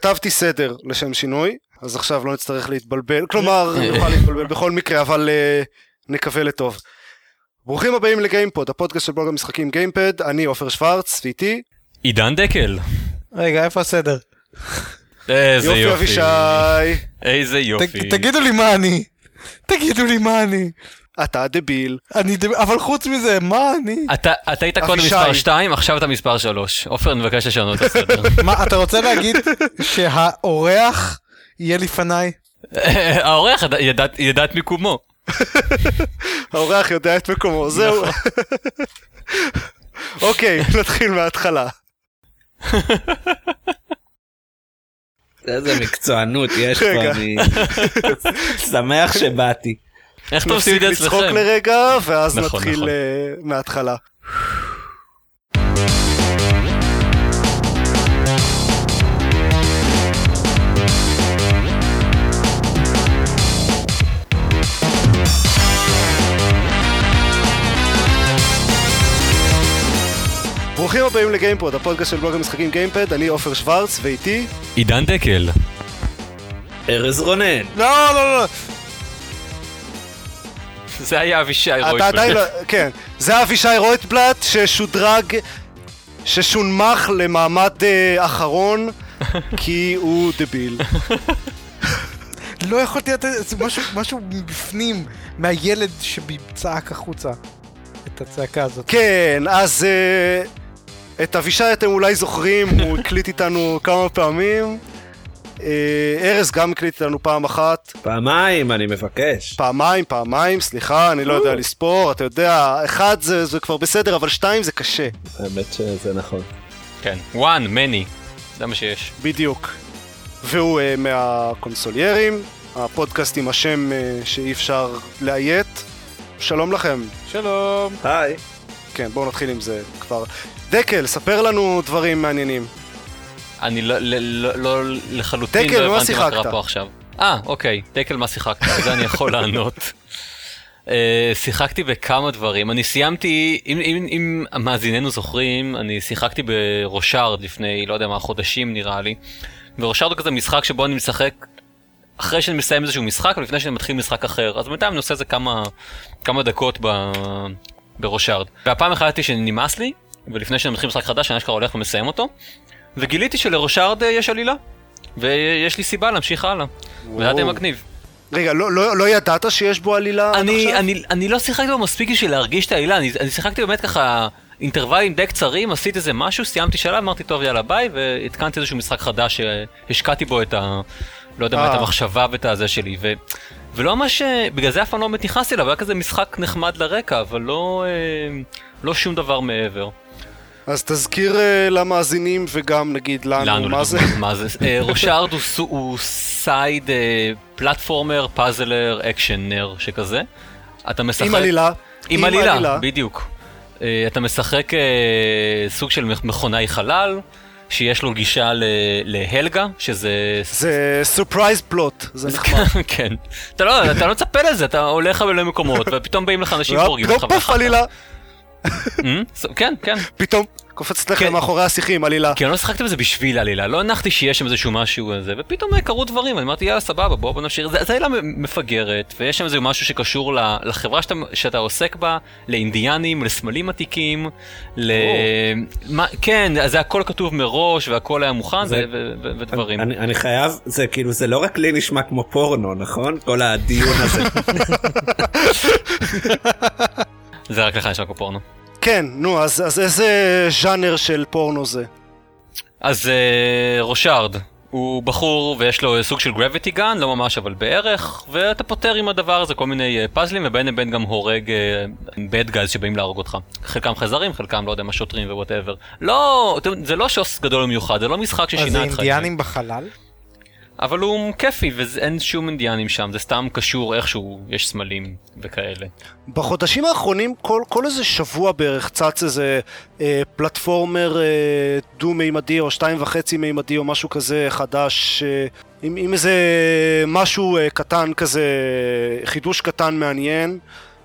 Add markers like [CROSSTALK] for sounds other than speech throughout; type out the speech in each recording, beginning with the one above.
כתבתי סדר לשם שינוי, אז עכשיו לא נצטרך להתבלבל, כלומר, נוכל להתבלבל בכל מקרה, אבל uh, נקווה לטוב. ברוכים הבאים לגיימפוד, הפודקאסט של בלוג המשחקים גיימפד, אני עופר שוורץ, ואיתי. עידן דקל. רגע, איפה הסדר? איזה יופי יופי. אבישי. איזה יופי. ת- תגידו לי מה אני. תגידו לי מה אני. אתה דביל. אני ד- אבל חוץ מזה, מה אני? אתה אתה היית קודם. מספר 2, עכשיו אתה מספר 3. עופר, אני מבקש לשנות את הסדר. [LAUGHS] מה, אתה רוצה להגיד שהאורח יהיה לפניי? [LAUGHS] האורח ידע- ידע- ידע את מיקומו. [LAUGHS] האורח יודע את מקומו, זהו. אוקיי, נתחיל מההתחלה. איזה מקצוענות יש. פה, אני שמח שבאתי. איך אתם עושים את נפסיק זה לצחוק אצלכם? לרגע, ואז נכון, נתחיל נכון. אה, מההתחלה. ברוכים הבאים לגיימפוד, הפודקאסט של בלוג המשחקים גיימפד, אני עופר שוורץ, ואיתי עידן דקל. ארז רונן. לא, לא, לא. זה היה אבישי. עדיין לא... כן. זה אבישי רויטבלט ששודרג, ששונמך למעמד אה, אחרון, [LAUGHS] כי הוא דביל. לא יכולתי לתת, זה משהו, משהו מבפנים, מהילד שצעק החוצה. את הצעקה הזאת. כן, אז אה, את אבישי אתם אולי זוכרים, הוא הקליט איתנו כמה פעמים. אה, ארז גם הקליט איתנו פעם אחת, פעמיים, אני מבקש. פעמיים, פעמיים, סליחה, אני לא יודע לספור, אתה יודע, אחד זה, זה כבר בסדר, אבל שתיים זה קשה, האמת שזה נכון. כן. one, many. זה מה שיש. בדיוק. והוא uh, מהקונסוליירים, הפודקאסט עם השם uh, שאי אפשר לאיית. שלום לכם. שלום. היי. כן, בואו נתחיל עם זה כבר. דקל, ספר לנו דברים מעניינים. אני לא- לא- לא לא לחלוטין דקל, לא הבנתי מה? קרה פה עכשיו. אה, אוקיי. דקל, מה שיחקת? על זה אני יכול לענות. [LAUGHS] אה, שיחקתי בכמה דברים. אני סיימתי, אם- אם אם מאזיננו זוכרים, אני שיחקתי בראשארד לפני, לא יודע מה, חודשים נראה לי. וראשארד הוא כזה משחק שבו אני משחק אחרי שאני מסיים איזשהו משחק, אבל לפני שאני מתחיל משחק אחר. אז בינתיים אני עושה איזה כמה, כמה דקות ב, בראשארד. והפעם החלטתי שנמאס לי, ולפני שאני מתחיל משחק חדש, אני אשכרה הולך ומסיים אותו. וגיליתי שלראשארד אה, יש עלילה. ויש לי סיבה להמשיך הלאה. וזה היה די וואו. מגניב. רגע, לא, לא, לא ידעת שיש בו עלילה עד אני, עכשיו? אני, אני לא שיחקתי בו מספיק בשביל להרגיש את העלילה, אני, אני שיחקתי באמת ככה אינטרוולים די קצרים, עשיתי איזה משהו, סיימתי שלב, אמרתי טוב יאללה ביי, והתקנתי איזשהו משחק חדש שהשקעתי בו את ה... לא יודע מה, את אה. המחשבה ואת הזה שלי, ו, ולא ממש, אה, בגלל זה אף פעם לא באמת נכנסתי אליו, היה כזה משחק נחמד לרקע, אבל לא, לא שום דבר מעבר. אז תזכיר uh, למאזינים וגם נגיד לנו, לנו מה זה? מה זה? [LAUGHS] אה, ראשארד הוא סייד אה, פלטפורמר, פאזלר, אקשנר שכזה. אתה משחק... עם עלילה. עם עלילה, בדיוק. אה, אתה משחק אה, סוג של מכ- מכונאי חלל, שיש לו גישה להלגה, שזה... זה surprise plot, זה [LAUGHS] נחמד. כן. אתה לא, אתה לא מצפה לזה, אתה הולך למקומות, ופתאום באים לך אנשים [LAUGHS] והורגים אותך. פוף עלילה, אה? [LAUGHS] כן, כן. פתאום קופצת לכם כן. מאחורי השיחים עלילה. כי אני לא שיחקתי בזה בשביל עלילה, לא הנחתי שיש שם איזשהו משהו הזה, ופתאום אה, קרו דברים, אני אמרתי יאללה סבבה בוא בוא נמשיך, זה זה עלילה מפגרת, ויש שם איזה משהו שקשור לחברה שאתה, שאתה עוסק בה, לאינדיאנים, לסמלים עתיקים, ל... מה, כן, זה הכל כתוב מראש והכל היה מוכן זה- ו- ו- ו- ודברים. אני, אני חייב, זה כאילו, זה לא רק לי נשמע כמו פורנו, נכון? כל הדיון הזה. [LAUGHS] [LAUGHS] זה רק לך נשמע כמו פורנו. כן, נו, אז אז איזה ז'אנר של פורנו זה? אז אה, רושארד, הוא בחור ויש לו סוג של גרביטי גן, לא ממש אבל בערך, ואתה פותר עם הדבר הזה כל מיני אה, פאזלים, ובין לבין גם הורג bad guys שבאים להרוג אותך. חלקם חייזרים, חלקם לא יודע מה שוטרים ו whatever. לא, זה לא שוס גדול במיוחד, זה לא משחק אז ששינה זה את חייך. אינדיאנים בחלל? אבל הוא כיפי ואין שום אינדיאנים שם, זה סתם קשור איכשהו, יש סמלים וכאלה. בחודשים האחרונים כל, כל איזה שבוע בערך צץ איזה אה, platformer אה, דו-מימדי או שתיים וחצי מימדי או משהו כזה חדש אה, עם, עם איזה משהו אה, קטן כזה, חידוש קטן מעניין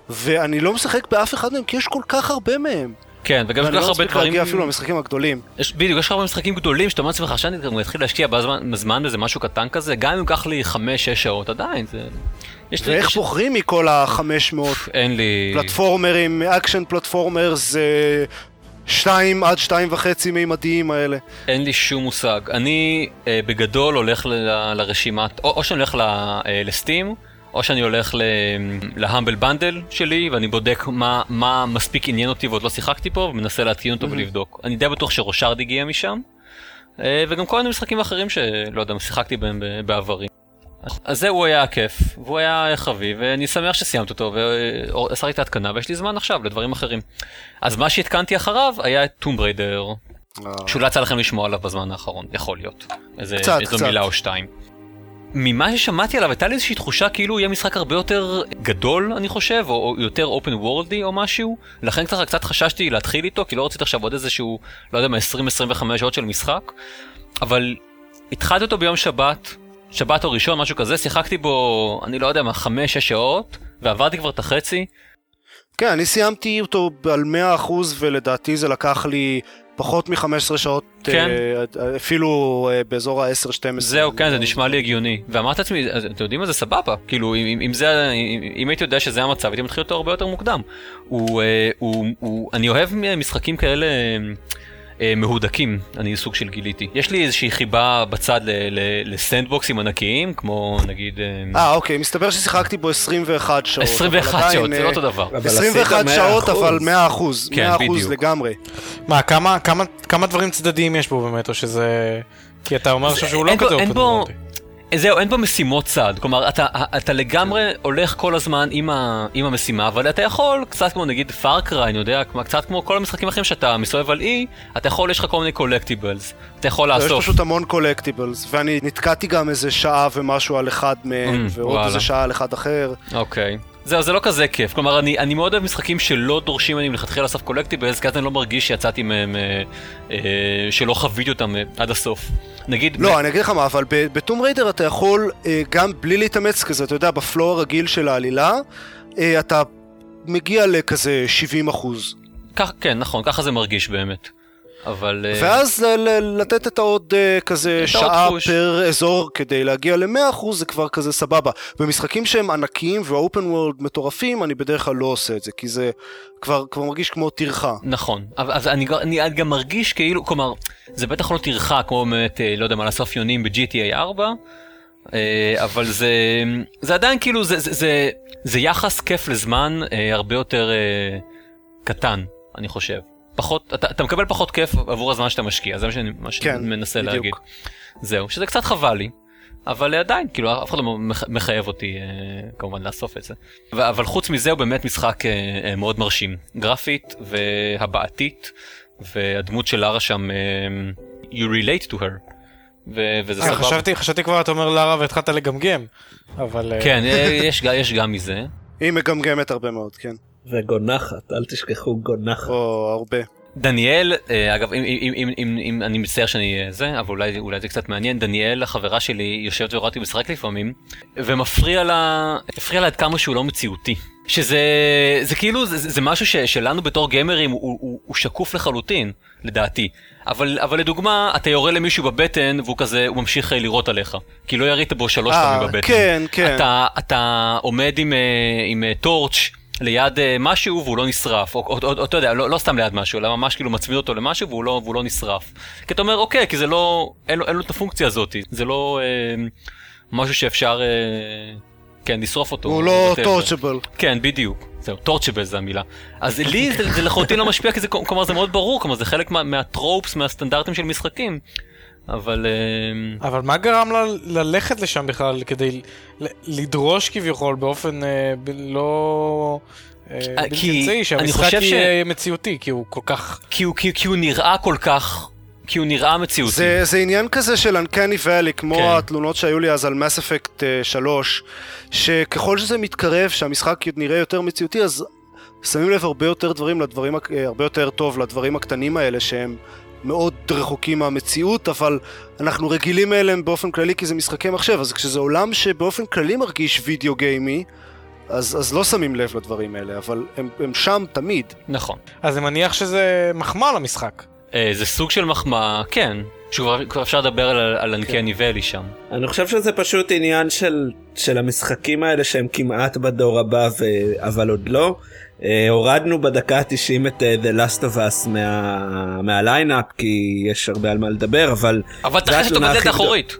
ואני לא משחק באף אחד מהם כי יש כל כך הרבה מהם. כן, וגם יש כל לא כך הרבה מספיק להגיע דברים... אפילו למשחקים הגדולים. יש, בדיוק, יש הרבה משחקים גדולים שאתה אומר לעצמך, עכשיו אני גם אתחיל להשקיע בזמן, באיזה משהו קטן כזה, גם אם ייקח לי 5-6 שעות, עדיין, זה... יש. ואיך יש- בוחרים מכל ה-500 אין לי... פלטפורמרים, אקשן פלטפורמר זה שתיים עד שתיים וחצי מימדיים האלה. אין לי שום מושג. אני אה, בגדול הולך ל- לרשימת, או, או שאני הולך ל- אה, לסטים, או שאני הולך ל- ל-Humble Bundle שלי, ואני בודק מה, מה מספיק עניין אותי ועוד לא שיחקתי פה, ומנסה להתקין אותו ולבדוק. אני די בטוח שרושארד הגיע משם, אה, וגם כל מיני משחקים אחרים שלא יודע, שיחקתי בהם בעברי. אז זה הוא היה הכיף, והוא היה חביב, ואני שמח שסיימת אותו, ועשיתי את ההתקנה, ויש לי זמן עכשיו לדברים אחרים. אז מה שהתקנתי אחריו היה את טום בריידר, שאולי יצא לכם לשמוע עליו בזמן האחרון, יכול להיות. איזה, קצת, איזו קצת. מילה או שתיים. ממה ששמעתי עליו הייתה לי איזושהי תחושה כאילו יהיה משחק הרבה יותר גדול אני חושב או, יותר אופן וורלדי או משהו. לכן קצת, קצת חששתי להתחיל איתו כי לא רציתי עכשיו עוד איזשהו לא יודע מה 20-25 שעות של משחק. אבל התחלתי אותו ביום שבת שבת או ראשון משהו כזה שיחקתי בו אני לא יודע מה 5-6 שעות ועברתי כבר את החצי כן, אני סיימתי אותו על 100% ולדעתי זה לקח לי פחות מ-15 שעות, כן. אה, אפילו אה, באזור ה-10-12. זהו כן זה נשמע לי הגיוני ואמרתי לעצמי אתם יודעים מה זה סבבה כאילו אם, אם זה אם, אם הייתי יודע שזה המצב הייתי מתחיל אותו הרבה יותר מוקדם. הוא, אה, הוא, הוא אני אוהב משחקים כאלה אה, מהודקים אני סוג של גיליתי יש לי איזושהי חיבה בצד ל- ל- לסנדבוקסים ענקיים כמו נגיד אה, אה, אוקיי, מסתבר ששיחקתי בו 21 שעות. 21 אבל שעות זה אה, לא אותו דבר. אבל 21 עשית שעות 100%. אבל 100%, 100% כן, בדיוק. לגמרי. מה, כמה, כמה, כמה דברים צדדיים יש בו באמת, או שזה... כי אתה אומר עכשיו שהוא לא כזה אופן וורלדי. זהו, אין בו משימות צד, כלומר אתה, אתה לגמרי הולך כל הזמן עם, ה, עם המשימה, אבל אתה יכול, קצת כמו נגיד Far Cry, אני יודע, קצת כמו כל המשחקים האחרים שאתה מסתובב על אי, אתה יכול, יש לך כל מיני collectibles, אתה יכול יש לאסוף. פשוט המון collectibles, ואני נתקעתי גם איזה שעה ומשהו על אחד מהם, Mm, ועוד וואלה. איזה שעה על אחד אחר. אוקיי. זהו, זה לא כזה כיף, כלומר אני, אני מאוד אוהב משחקים שלא דורשים ממני מלכתחילה לאסוף קולקטיבלס, כי אז אני לא מרגיש שיצאתי מהם, אה, אה, שלא חוויתי אותם אה, עד הסוף. נגיד, לא, אני אגיד לך מה, אבל בטום ריידר אתה יכול אה, גם בלי להתאמץ כזה, אתה יודע, בפלואו הרגיל של העלילה, אה, אתה מגיע לכזה 70 אחוז. כך, כן, נכון, ככה זה מרגיש באמת. אבל... אה, ואז לתת את העוד אה, כזה את שעה. פר אזור כדי להגיע ל-100% זה כבר כזה סבבה. במשחקים שהם ענקיים ואופן וורלד מטורפים, אני בדרך כלל לא עושה את זה, כי זה כבר, כבר מרגיש כמו טרחה. נכון, אז אני, אני גם מרגיש כאילו, כלומר, זה בטח לא טרחה כמו באמת, אה, לא יודע מה, לאסוף יונים ב-GTA 4, אה, אבל זה, זה עדיין כאילו, זה, זה, זה, זה יחס כיף לזמן הרבה יותר קטן, אני חושב. פחות, אתה, אתה מקבל פחות כיף עבור הזמן שאתה משקיע, זה מה שאני, מה שאני כן, מנסה בדיוק. להגיד. זהו, שזה קצת חבל לי. אבל עדיין, כאילו אף אחד לא מח- מחייב אותי אה, כמובן לאסוף את זה. אבל חוץ מזה הוא באמת משחק אה, אה, מאוד מרשים. גרפית והבעתית, והדמות של לארה שם, you relate to her. ו- וזה סבבה. חשבתי, חשבתי כבר אתה אומר לארה והתחלת לגמגם, אבל... כן, [LAUGHS] יש, יש גם מזה. היא מגמגמת הרבה מאוד, כן. וגונחת, אל תשכחו גונחת. או הרבה. דניאל, אה, אגב, אם, אם, אם, אם, אם אני מצטער שאני אה, זה, אבל אולי, אולי זה קצת מעניין, דניאל, החברה שלי, יושבת ורואה אותי משחק לפעמים, ומפריע לה, הפריע לה עד כמה שהוא לא מציאותי. שזה זה כאילו, זה, זה משהו ש, שלנו בתור גיימרים הוא, הוא, הוא שקוף לחלוטין, לדעתי. אבל, אבל לדוגמה, אתה יורה למישהו בבטן, והוא כזה, הוא ממשיך אה, לירות עליך. כי לא ירית בו שלוש פעמים בבטן. כן, כן. אתה, אתה עומד עם, עם אה, טורץ' ליד אה, משהו והוא לא נשרף, או, או, או, או אתה יודע, לא, לא סתם ליד משהו, אלא ממש כאילו מצמיד אותו למשהו והוא לא, והוא לא נשרף. כי אתה אומר, אוקיי, כי זה לא, אין לו, אין לו את הפונקציה הזאת, זה לא אה, משהו שאפשר, אה, כן, לשרוף אותו. הוא לא. טורצ'בל. כן, בדיוק. זהו, טורצ'בל זה המילה. אז לי זה, זה לחלוטין לא משפיע, כי זה, כלומר זה מאוד ברור, כלומר זה חלק מה, מהטרופס, מהסטנדרטים של משחקים. אבל... אה, אבל מה גרם לה ללכת לשם בכלל כדי ל- לדרוש כביכול באופן אה, ב- לא... אה, בלתי כי אמצעי אני שהמשחק חושב ש- יהיה מציאותי כי הוא כל כך כי הוא, כי, כי הוא נראה כל כך, כי הוא נראה מציאותי. זה, זה עניין כזה של Uncanny Valley, כמו כן. התלונות שהיו לי אז על Mass Effect אה, 3, שככל שזה מתקרב, שהמשחק נראה יותר מציאותי, אז שמים לב הרבה יותר דברים לדברים, אה, הרבה יותר טוב לדברים הקטנים האלה שהם מאוד רחוקים מהמציאות, אבל אנחנו רגילים אליהם באופן כללי כי זה משחקי מחשב, אז כשזה עולם שבאופן כללי מרגיש וידאו גיימי, אז, אז לא שמים לב לדברים האלה, אבל הם, הם שם תמיד. נכון. אז אני מניח שזה מחמאה למשחק. אה, זה סוג של מחמאה, כן. שכבר כבר אפשר לדבר על, על אנקני ואלי שם. אני חושב שזה פשוט עניין של, של המשחקים האלה שהם כמעט בדור הבא ו... אבל עוד לא. Uh, הורדנו בדקה ה-90 את uh, The Last of Us מה... מהליינאפ כי יש הרבה על מה לדבר אבל אבל אותו התלונה בדלת האחורית.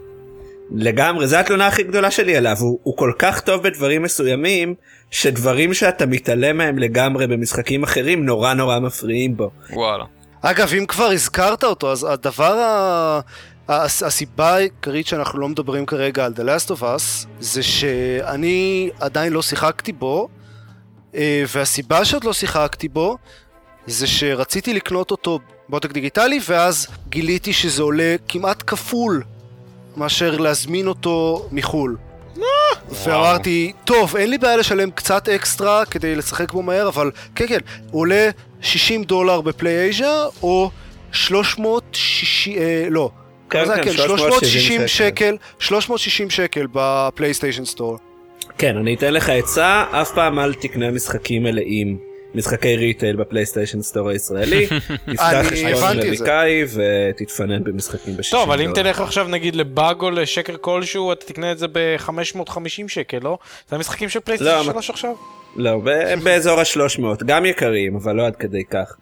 לגמרי זה התלונה הכי גדולה שלי עליו הוא, הוא כל כך טוב בדברים מסוימים שדברים שאתה מתעלם מהם לגמרי במשחקים אחרים נורא נורא מפריעים בו. וואלה. אגב, אם כבר הזכרת אותו, אז הדבר, ה... הס- הסיבה העיקרית שאנחנו לא מדברים כרגע על The Last of Us, זה שאני עדיין לא שיחקתי בו, אה, והסיבה שעוד לא שיחקתי בו, זה שרציתי לקנות אותו בעותק דיגיטלי, ואז גיליתי שזה עולה כמעט כפול מאשר להזמין אותו מחו"ל. ואמרתי, טוב, אין לי בעיה לשלם קצת אקסטרה כדי לשחק בו מהר, אבל כן, כן, הוא עולה 60 דולר בפליי-אייז'ה, או 360, אה, לא, כן? כן, כן, 360 360 שקל, 360 שקל ב-PlayStation Store. כן אני אתן לך עצה אף פעם אל תקנה משחקים מלאים. משחקי retail ב-PlayStation Store הישראלי, [LAUGHS] תפתח חשבון. אמריקאי ותתפנן במשחקים ב-60 טוב, אבל אם תלך עכשיו נגיד לבאג או לשקר כלשהו, אתה תקנה את זה ב-550 שקל, לא? זה המשחקים של לא, פלייסטיישן אבל- 3 עכשיו? לא, באזור ה-300, גם יקרים, אבל לא עד כדי כך.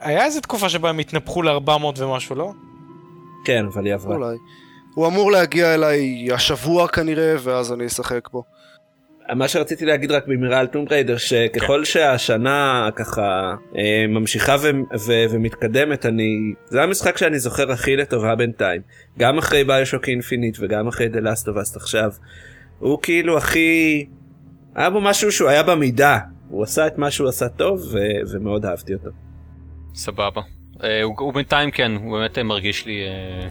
היה איזה תקופה שבה הם התנפחו ל-400 ומשהו, לא? כן, אבל היא עברה. אולי. הוא אמור להגיע אליי השבוע כנראה, ואז אני אשחק בו. מה שרציתי להגיד רק במהרה על טום ריידר, שככל שהשנה ככה אה, ממשיכה ו- ו- ומתקדמת, אני... זה המשחק שאני זוכר הכי לטובה בינתיים. גם אחרי BioShock Infinite וגם אחרי The Last of Us עכשיו. הוא כאילו הכי... היה בו משהו שהוא היה במידה. הוא עשה את מה שהוא עשה טוב ו- ומאוד אהבתי אותו. סבבה. אה, הוא הוא בינתיים כן, הוא באמת אה, מרגיש לי... אה,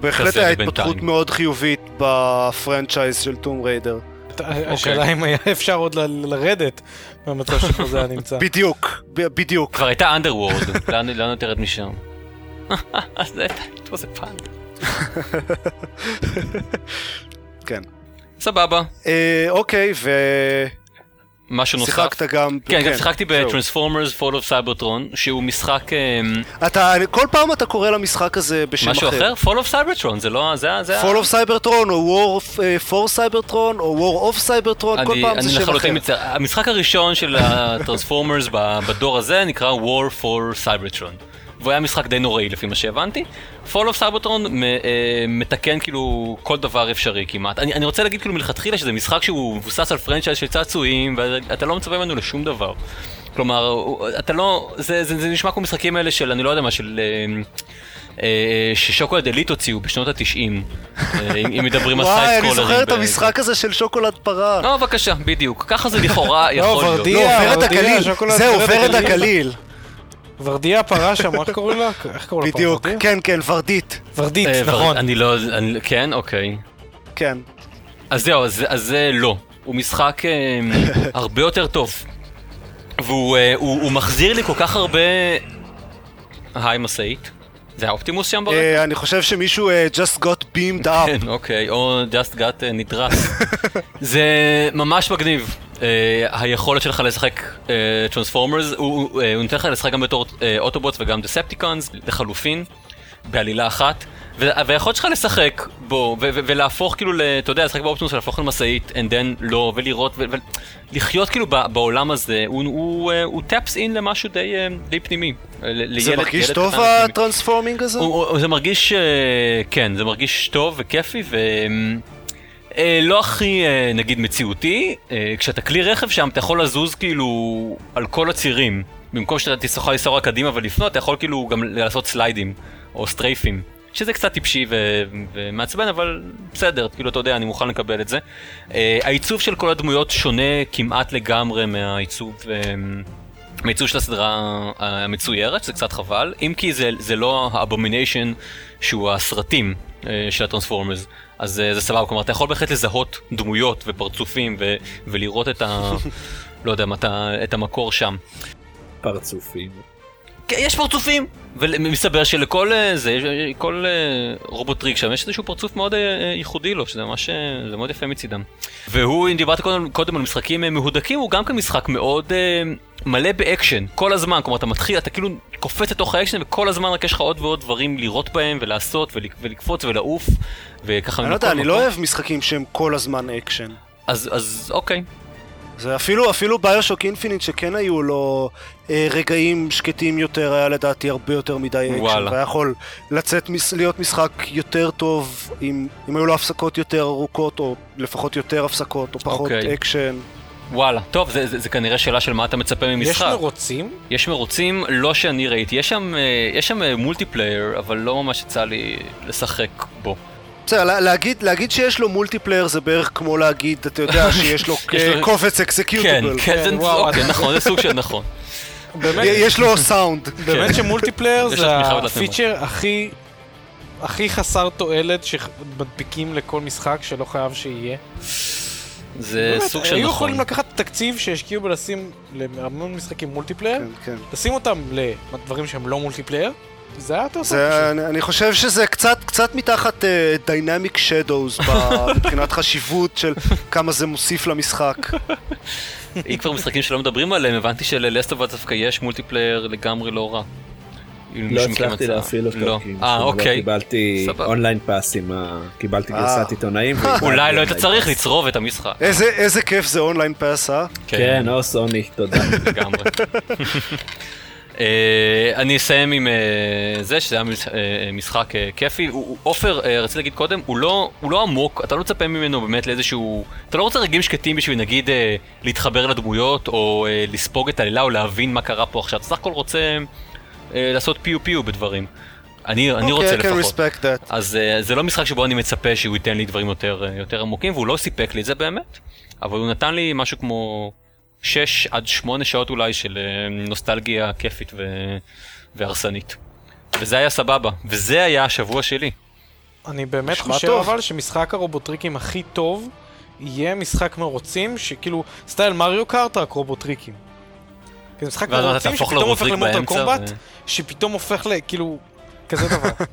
בהחלט היה בינתיים. התפתחות מאוד חיובית ב-franchise של Tomb Raider. השאלה אם היה אפשר עוד לרדת מהמצב שבו זה היה נמצא. [LAUGHS] בדיוק, בדיוק. כבר הייתה Underworld, [LAUGHS] לאן יותר משם? [LAUGHS] זה it was a fun. כן. סבבה. אה, אוקיי, משהו נוסף. ושיחקת גם... כן, גם שיחקתי. ב-Transformers Fall of Cybertron, שהוא משחק... אה, אתה, כל פעם אתה קורא למשחק הזה בשם משהו אחר. אחר? Fall of Cybertron, זה לא... זה זה Fall of Cybertron, או War uh, for Cybertron, או War of Cybertron, כל פעם זה אני שם אחר. מצטער. המשחק הראשון של הטרנספורמרס בדור הזה נקרא War for Cybertron. והוא היה משחק די נוראי לפי מה שהבנתי. Fall of Cybertron אה, מתקן כאילו כל דבר אפשרי כמעט. אני, אני רוצה להגיד כאילו מלכתחילה שזה משחק שהוא מבוסס על פרנצ'ייז של צעצועים ואתה לא מצפה ממנו לשום דבר. כלומר, אתה לא, זה, זה, זה נשמע כמו משחקים האלה של אני לא יודע מה, של... אה, אה, ששוקולד אליט הוציאו בשנות התשעים, אם מדברים על וואי, סייד אני זוכר את המשחק הזה של שוקולד פרה. לא, בבקשה, בדיוק. ככה זה לכאורה יכול להיות. ורדיה. לא, ורדיה, הגליל. שוקולד זה ורד עוברת הגליל. ורדיה פרה שם, איך קוראים לה? איך קוראים לה? בדיוק. כן, כן, ורדית. ורדית, אה, נכון. אני לא... אני- כן, אוקיי. כן. אז זהו, אז אז זה לא. הוא משחק אה, הרבה יותר טוב. והוא אה, מחזיר לי כל כך הרבה... היי משאית. זה האופטימוס שם ברקע? אני חושב שמישהו just got beamed up. כן, אוקיי, או just got נדרס. [LAUGHS] זה ממש מגניב. אה, היכולת שלך לשחק טרנספורמרס, הוא הוא, אה, הוא נותן לך לשחק גם בתור אה, אוטובוטס וגם דיספטיקונס, לחלופין, בעלילה אחת. והיכולת שלך לשחק בו, ולהפוך כאילו, אתה יודע, לשחק באופטימוס ולהפוך למשאית, and then לא, ולראות, ולחיות כאילו בעולם הזה, הוא- אה, טאפס אין למשהו די אה, פנימי. זה מרגיש טוב. ה-transforming הזה? זה מרגיש, אה, כן, זה מרגיש טוב וכיפי ו... אה, לא הכי אה, נגיד מציאותי, אה, כשאתה כלי רכב שם אתה יכול לזוז כאילו על כל הצירים. במקום שאתה תוכל לנסוע רק קדימה ולפנות, אתה יכול כאילו גם לעשות סליידים או סטרייפים. שזה קצת טיפשי ו- ומעצבן, אבל בסדר, כאילו אתה יודע, אני מוכן לקבל את זה. אה, העיצוב של כל הדמויות שונה כמעט לגמרי מהעיצוב... אה, מעיצוב של הסדרה המצוירת, שזה קצת חבל, אם כי זה, זה לא ה-abomination שהוא הסרטים אה, של הטרנספורמרס, אז אה, זה סבבה, כלומר אתה יכול בהחלט לזהות דמויות ופרצופים ו, ולראות את ה... [LAUGHS] לא יודע את המקור שם. פרצופים. כן, יש פרצופים! ומסתבר שלכל אה, זה, כל אה, רובוטריק שם יש איזשהו פרצוף מאוד אה, ייחודי לו, שזה ממש, זה מאוד יפה מצידם. והוא, אם דיברת קודם, קודם על משחקים מהודקים, הוא גם כן משחק מאוד מלא באקשן, כל הזמן, כלומר אתה מתחיל, אתה כאילו קופץ לתוך האקשן וכל הזמן רק יש לך עוד ועוד דברים לראות בהם ולעשות ולקפוץ ולעוף וככה... אני לא יודע, אני לא אוהב משחקים שהם כל הזמן אקשן. אז, אז אוקיי, זה אפילו, אפילו BioShock Infinite שכן היו לו אה, רגעים שקטים יותר, היה לדעתי הרבה יותר מדי אקשן. והיה יכול לצאת, להיות משחק יותר טוב אם, אם היו לו הפסקות יותר ארוכות, או לפחות יותר הפסקות, או פחות okay. אוקיי. אקשן. וואלה, טוב, זה, זה, זה כנראה שאלה של מה אתה מצפה ממשחק. יש מרוצים? יש מרוצים, לא שאני ראיתי. יש שם, אה, יש שם multiplayer, אה, אבל לא ממש יצא לי לשחק בו. בסדר, להגיד, להגיד שיש לו multiplayer זה בערך כמו להגיד, אתה יודע, [LAUGHS] שיש לו קובץ executable. כן, כן, אוקיי, נכון, זה סוג של נכון. יש לו סאונד. [LAUGHS] באמת כן. ש-multiplayer זה הפיצ'ר הכי... הכי חסר תועלת שמדביקים לכל משחק שלא חייב שיהיה. זה באמת, סוג של נכון. היו יכולים לקחת תקציב שהשקיעו בלשים להמון משחקים multiplayer, כן, כן. לשים אותם לדברים שהם לא multiplayer, זה היה יותר טוב. אני, אני חושב שזה קצת, קצת מתחת uh, [LAUGHS] שדוז מבחינת חשיבות של כמה זה מוסיף למשחק. אם כבר משחקים שלא מדברים עליהם, הבנתי של-Last of Us דווקא יש multiplayer לגמרי לא רע. לא הצלחתי להפעיל אותו, לא. אה, לא אוקיי. קיבלתי online pass עם ה... קיבלתי גרסת אה. עיתונאים. [LAUGHS] אולי לא היית צריך לצרוב את המשחק. איזה כיף זה אונליין פאס, אה? כן, או סוני, תודה. לגמרי. [LAUGHS] Uh, אני אסיים עם uh, זה שזה היה uh, משחק כיפי. עופר, רציתי להגיד קודם, הוא לא, הוא לא עמוק, אתה לא מצפה ממנו באמת לאיזשהו... אתה לא רוצה רגעים שקטים בשביל נגיד להתחבר לדמויות או לספוג את העלילה או להבין מה קרה פה עכשיו. אתה סך הכל רוצה לעשות פיו פיו בדברים. אני, okay, אני רוצה לפחות. אז uh, זה לא משחק שבו אני מצפה שהוא ייתן לי דברים יותר, יותר עמוקים, והוא לא סיפק לי את זה באמת, אבל הוא נתן לי משהו כמו 6 עד 8 שעות אולי של אה, נוסטלגיה כיפית ו... והרסנית. וזה היה סבבה, וזה היה השבוע שלי. אני באמת חושב טוב. אבל שמשחק הרובוטריקים הכי טוב יהיה משחק מרוצים, שכאילו סטייל מריו קארט רק רובוטריקים. זה משחק מרוצים שפתאום הופך ל-Mortal Kombat, ו... שפתאום הופך לכאילו כזה דבר. [LAUGHS]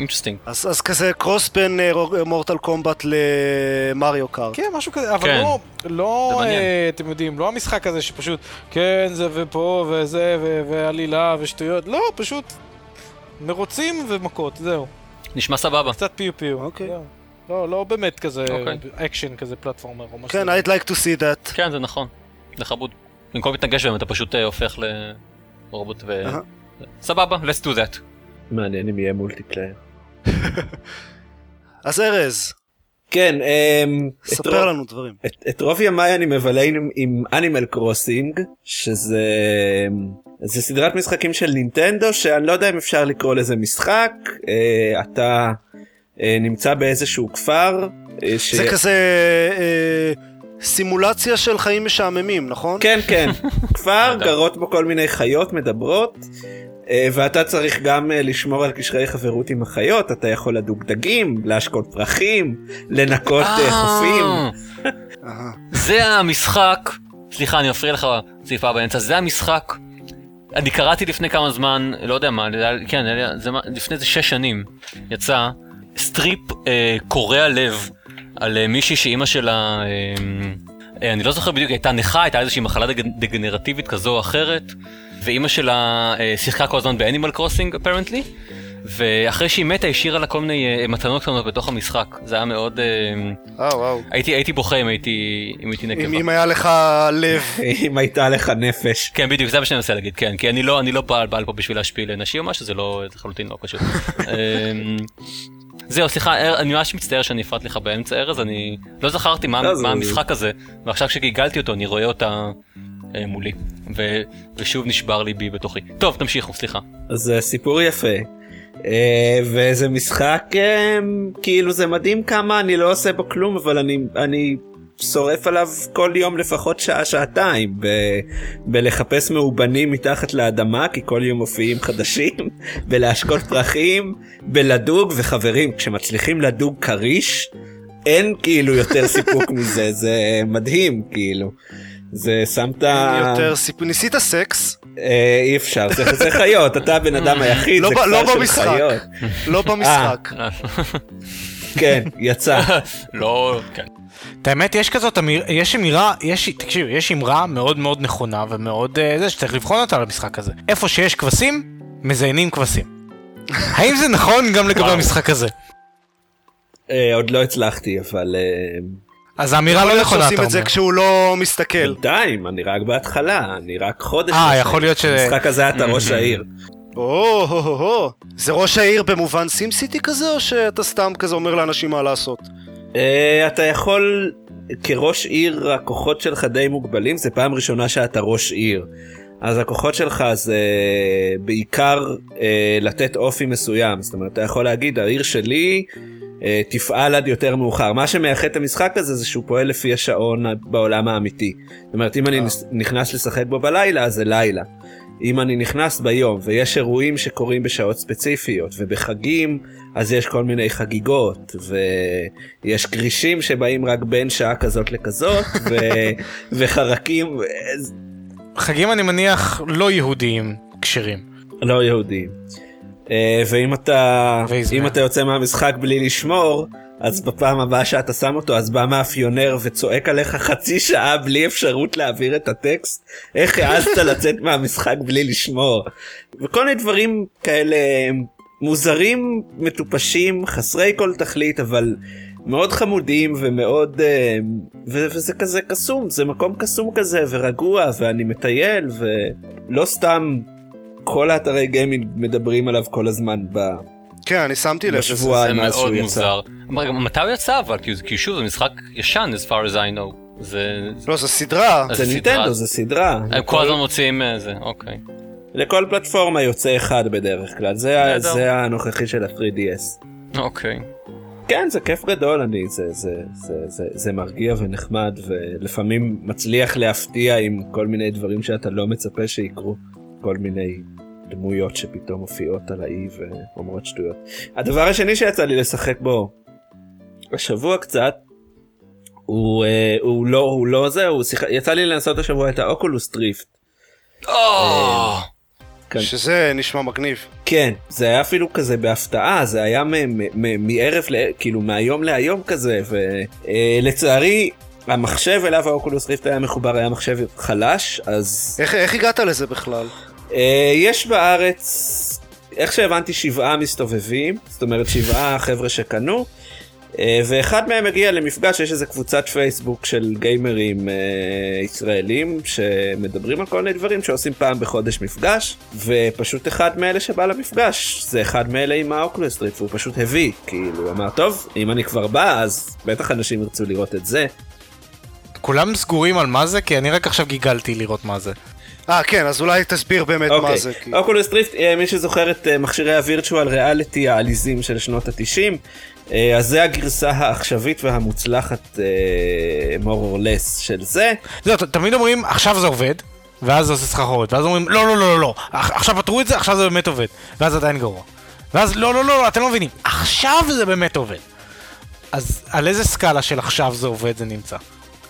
Interesting. אז, אז כזה cross בין Mortal Kombat ל-Mario Kart. כן, משהו כזה, אבל כן. לא, לא אה, אתם יודעים, לא המשחק הזה שפשוט, כן, זה ופה וזה ו- ועלילה ושטויות, לא, פשוט מרוצים ומכות, זהו. נשמע סבבה. קצת פיו פיו. אוקיי. זהו. לא, לא באמת כזה אוקיי. אקשן כזה platformer או משהו. כן, I'd like to see that. כן, זה נכון. זה חבוד. במקום להתנגש בהם אתה פשוט אה, הופך לרובוט ו... סבבה, let's do that. מעניין אם יהיה multiplayer. [LAUGHS] אז ארז. כן, אמ, ספר לנו דברים. את, את רוב ימיי אני מבלה עם, עם Animal Crossing, שזה זה סדרת משחקים של נינטנדו, שאני לא יודע אם אפשר לקרוא לזה משחק, אה, אתה אה, נמצא באיזשהו כפר. אה, ש... זה כזה... אה, סימולציה של חיים משעממים, נכון? כן, כן. [LAUGHS] כפר, גרות בו כל מיני חיות מדברות, ואתה צריך גם אה, לשמור על קשרי חברות עם החיות, אתה יכול לדוג דגים, להשקות פרחים, לנקות אה, חופים. [LAUGHS] זה המשחק, סליחה אני מפריע לך צעיפה באמצע, זה המשחק. אני קראתי לפני כמה זמן, לא יודע מה, כן, זה, לפני איזה שש שנים, יצא strip אה, קורע לב על אה, מישהי שאימא שלה, אה, אה, אני לא זוכר בדיוק, הייתה נכה, הייתה איזושהי מחלה דגנרטיבית כזו או אחרת. ואימא שלה אה, שיחקה כל הזמן ב Animal Crossing apparently, ואחרי שהיא מתה השאירה לה כל מיני אה, מתנות קטנות בתוך המשחק, זה היה מאוד... אה, וואו. הייתי, הייתי בוכה אם הייתי, אם הייתי נקבה. אם היה לך לב. [LAUGHS] אם הייתה לך נפש. כן, בדיוק, זה מה שאני מנסה להגיד, כן, כי אני לא, אני לא בעל, בעל פה בשביל להשפיל נשים או משהו, זה לא, לחלוטין לא פשוט. [LAUGHS] אמ, זהו, סליחה, אני ממש מצטער שאני הפרעתי לך באמצע ארז, אני לא זכרתי מה, לא, מה המשחק הזה, ועכשיו כשגיגלתי אותו אני רואה אותה מולי, ו, ושוב נשבר ליבי בתוכי. טוב, תמשיכו, סליחה. זה סיפור יפה. אה, וזה משחק אה, כאילו זה מדהים כמה אני לא עושה בו כלום אבל אני אני שורף עליו כל יום לפחות שעה שעתיים ב, בלחפש מאובנים מתחת לאדמה כי כל יום מופיעים חדשים [LAUGHS] בלהשקות פרחים בלדוג וחברים כשמצליחים לדוג כריש אין כאילו יותר סיפוק מזה זה מדהים כאילו. זה שמת... יותר סיפור, ניסית סקס? אה, אי אפשר, זה חיות, אתה הבן אדם [LAUGHS] היחיד, זה לא כפר של חיות. לא במשחק. כן, יצא. [LAUGHS] לא, כן. את האמת יש כזאת אמיר, יש אמירה, יש, תקשיב, יש אמרה מאוד מאוד נכונה ומאוד uh, זה שצריך לבחון אותה למשחק הזה. איפה שיש כבשים, מזיינים כבשים. [LAUGHS] האם זה נכון גם לגבי המשחק הזה? Uh, עוד לא הצלחתי, אבל... אז האמירה לא נכונה, אתה אומר. שעושים את זה כשהוא לא מסתכל. בינתיים, אני רק בהתחלה, אני רק חודש. אה, יכול להיות ש... המשחק הזה אתה ראש [LAUGHS] העיר. או. זה ראש העיר במובן סימסיטי כזה, או שאתה סתם כזה אומר לאנשים מה לעשות? Uh, אתה יכול, כראש עיר הכוחות שלך די מוגבלים, זה פעם ראשונה שאתה ראש עיר. אז הכוחות שלך זה בעיקר uh, לתת אופי מסוים, זאת אומרת אתה יכול להגיד העיר שלי תפעל עד יותר מאוחר. מה שמייחד את המשחק הזה זה שהוא פועל לפי השעון בעולם האמיתי. זאת אומרת אם אני נכנס לשחק בו בלילה אז זה לילה. אם אני נכנס ביום ויש אירועים שקורים בשעות ספציפיות ובחגים אז יש כל מיני חגיגות ויש כרישים שבאים רק בין שעה כזאת לכזאת [LAUGHS] ו... וחרקים. חגים אני מניח לא יהודיים כשרים. לא יהודיים. אה, ואם אתה אם אתה יוצא מהמשחק בלי לשמור אז בפעם הבאה שאתה שם אותו אז בא מאפיונר וצועק עליך חצי שעה בלי אפשרות להעביר את הטקסט. איך העזת [LAUGHS] לצאת מהמשחק בלי לשמור? וכל מיני דברים כאלה מוזרים מטופשים חסרי כל תכלית אבל מאוד חמודים ומאוד ו- וזה כזה קסום זה מקום קסום כזה ורגוע ואני מטייל ולא סתם כל האתרי גיימינג מדברים עליו כל הזמן ב... כן, אני שמתי לב שזה מאוד מוזר. מתי הוא יצא אבל? כי שוב זה משחק ישן as far as I know. זה... לא, זה סדרה. זה ניטנדו, זה סדרה. הם כל הזמן מוציאים זה, אוקיי. לכל פלטפורמה יוצא אחד בדרך כלל, זה, זה הנוכחי של ה-3DS. אוקיי. כן, זה כיף גדול, אני, זה, זה, זה, זה, זה מרגיע ונחמד, ולפעמים מצליח להפתיע עם כל מיני דברים שאתה לא מצפה שיקרו. כל מיני דמויות שפתאום מופיעות על האי ואומרות שטויות. הדבר השני שיצא לי לשחק בו השבוע קצת הוא, אה, הוא לא הוא לא זה הוא שיח... יצא לי לנסות השבוע את ה Oculus Rift. אה, כן. שזה נשמע מגניב. כן זה היה אפילו כזה בהפתעה זה היה מערב כאילו מהיום להיום כזה ולצערי אה, המחשב אליו ה Oculus Rift היה מחובר היה מחשב חלש אז איך, איך הגעת לזה בכלל? אה, יש בארץ, איך שהבנתי, שבעה מסתובבים, זאת אומרת שבעה חבר'ה שקנו, אה, ואחד מהם הגיע למפגש, יש איזה קבוצת פייסבוק של גיימרים אה, ישראלים שמדברים על כל מיני דברים שעושים פעם בחודש מפגש, ופשוט אחד מאלה שבא למפגש, זה אחד מאלה עם ה Oculus Rift, והוא פשוט הביא, כאילו, אמר, טוב, אם אני כבר בא, אז בטח אנשים ירצו לראות את זה. כולם סגורים על מה זה? כי אני רק עכשיו גיגלתי לראות מה זה. אה כן, אז אולי תסביר באמת okay. מה זה. Oculus Rift, אה, מי שזוכר את אה, מכשירי ה virtual reality העליזים של שנות התשעים, אה, אז זה הגרסה העכשווית והמוצלחת more or less של זה. זהו, תמיד אומרים עכשיו זה עובד, ואז זה עושה סחרחורת, ואז אומרים לא לא לא לא לא, עכשיו פתרו את זה, עכשיו זה באמת עובד, ואז עדיין גרוע. ואז לא לא לא, אתם לא מבינים, עכשיו זה באמת עובד. אז על איזה סקאלה של עכשיו זה עובד זה נמצא?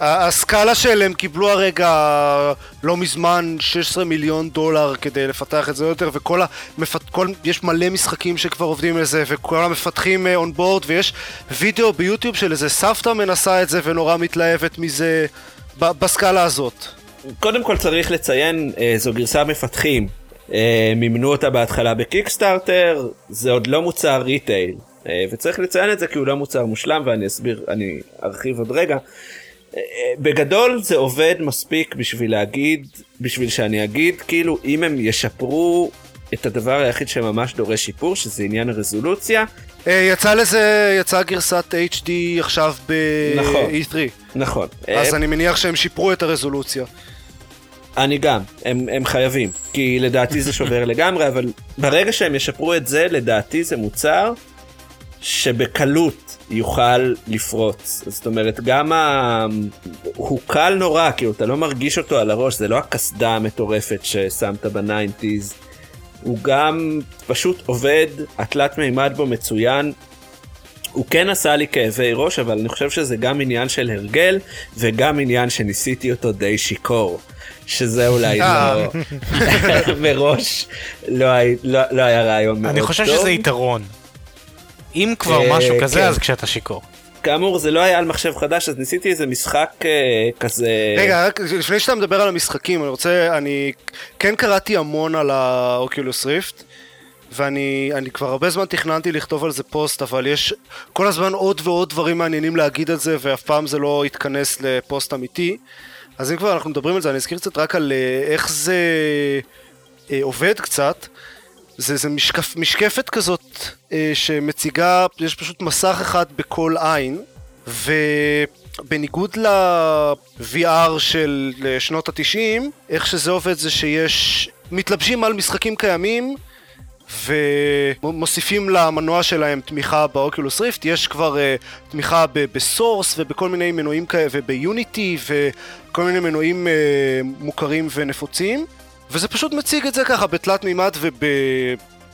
הסקאלה של הם קיבלו הרגע לא מזמן 16 מיליון דולר כדי לפתח את זה יותר וכל המפת... כל... יש מלא משחקים שכבר עובדים על זה וכל המפתחים on uh, board ויש וידאו ביוטיוב של איזה סבתא מנסה את זה ונורא מתלהבת מזה בסקאלה הזאת. קודם כל צריך לציין uh, זו גרסה מפתחים uh, מימנו אותה בהתחלה ב Kickstarter זה עוד לא מוצר retail וצריך לציין את זה כי הוא לא מוצר מושלם ואני אסביר אני ארחיב עוד רגע. בגדול זה עובד מספיק בשביל להגיד, בשביל שאני אגיד, כאילו אם הם ישפרו את הדבר היחיד שממש דורש שיפור, שזה עניין הרזולוציה. אה, יצא לזה, יצאה גרסת HD עכשיו ב-E3. נכון, נכון. אז אני מניח שהם שיפרו את הרזולוציה. אני גם, הם, הם חייבים, כי לדעתי זה שובר [LAUGHS] לגמרי, אבל ברגע שהם ישפרו את זה, לדעתי זה מוצר שבקלות יוכל לפרוץ. זאת אומרת, גם ה... הוא קל נורא, כאילו, אתה לא מרגיש אותו על הראש, זה לא הקסדה המטורפת ששמת בניינטיז. הוא גם פשוט עובד, התלת מימד בו מצוין. הוא כן עשה לי כאבי ראש, אבל אני חושב שזה גם עניין של הרגל, וגם עניין שניסיתי אותו די שיכור. שזה אולי לא, אה. [LAUGHS] מראש לא, לא, לא היה רעיון מאוד טוב. אני חושב שזה יתרון. אם כבר אה, משהו כזה, כן. אז כשאתה שיכור. כאמור זה לא היה על מחשב חדש אז ניסיתי איזה משחק uh, כזה רגע רק לפני שאתה מדבר על המשחקים אני רוצה אני כן קראתי המון על האוקולוס ריפט ואני כבר הרבה זמן תכננתי לכתוב על זה פוסט אבל יש כל הזמן עוד ועוד דברים מעניינים להגיד על זה ואף פעם זה לא יתכנס לפוסט אמיתי אז אם כבר אנחנו מדברים על זה אני אזכיר קצת רק על uh, איך זה uh, עובד קצת זה, זה משקף, משקפת כזאת אה, שמציגה, יש פשוט מסך אחד בכל עין, ובניגוד ל-VR של שנות התשעים, איך שזה עובד זה שיש, מתלבשים על משחקים קיימים ומוסיפים למנוע שלהם תמיכה באוקולוס ריפט, יש כבר uh, תמיכה בסורס ובכל מיני מנועים כאלה, וביוניטי וכל מיני מנועים uh, מוכרים ונפוצים. וזה פשוט מציג את זה ככה בתלת מימד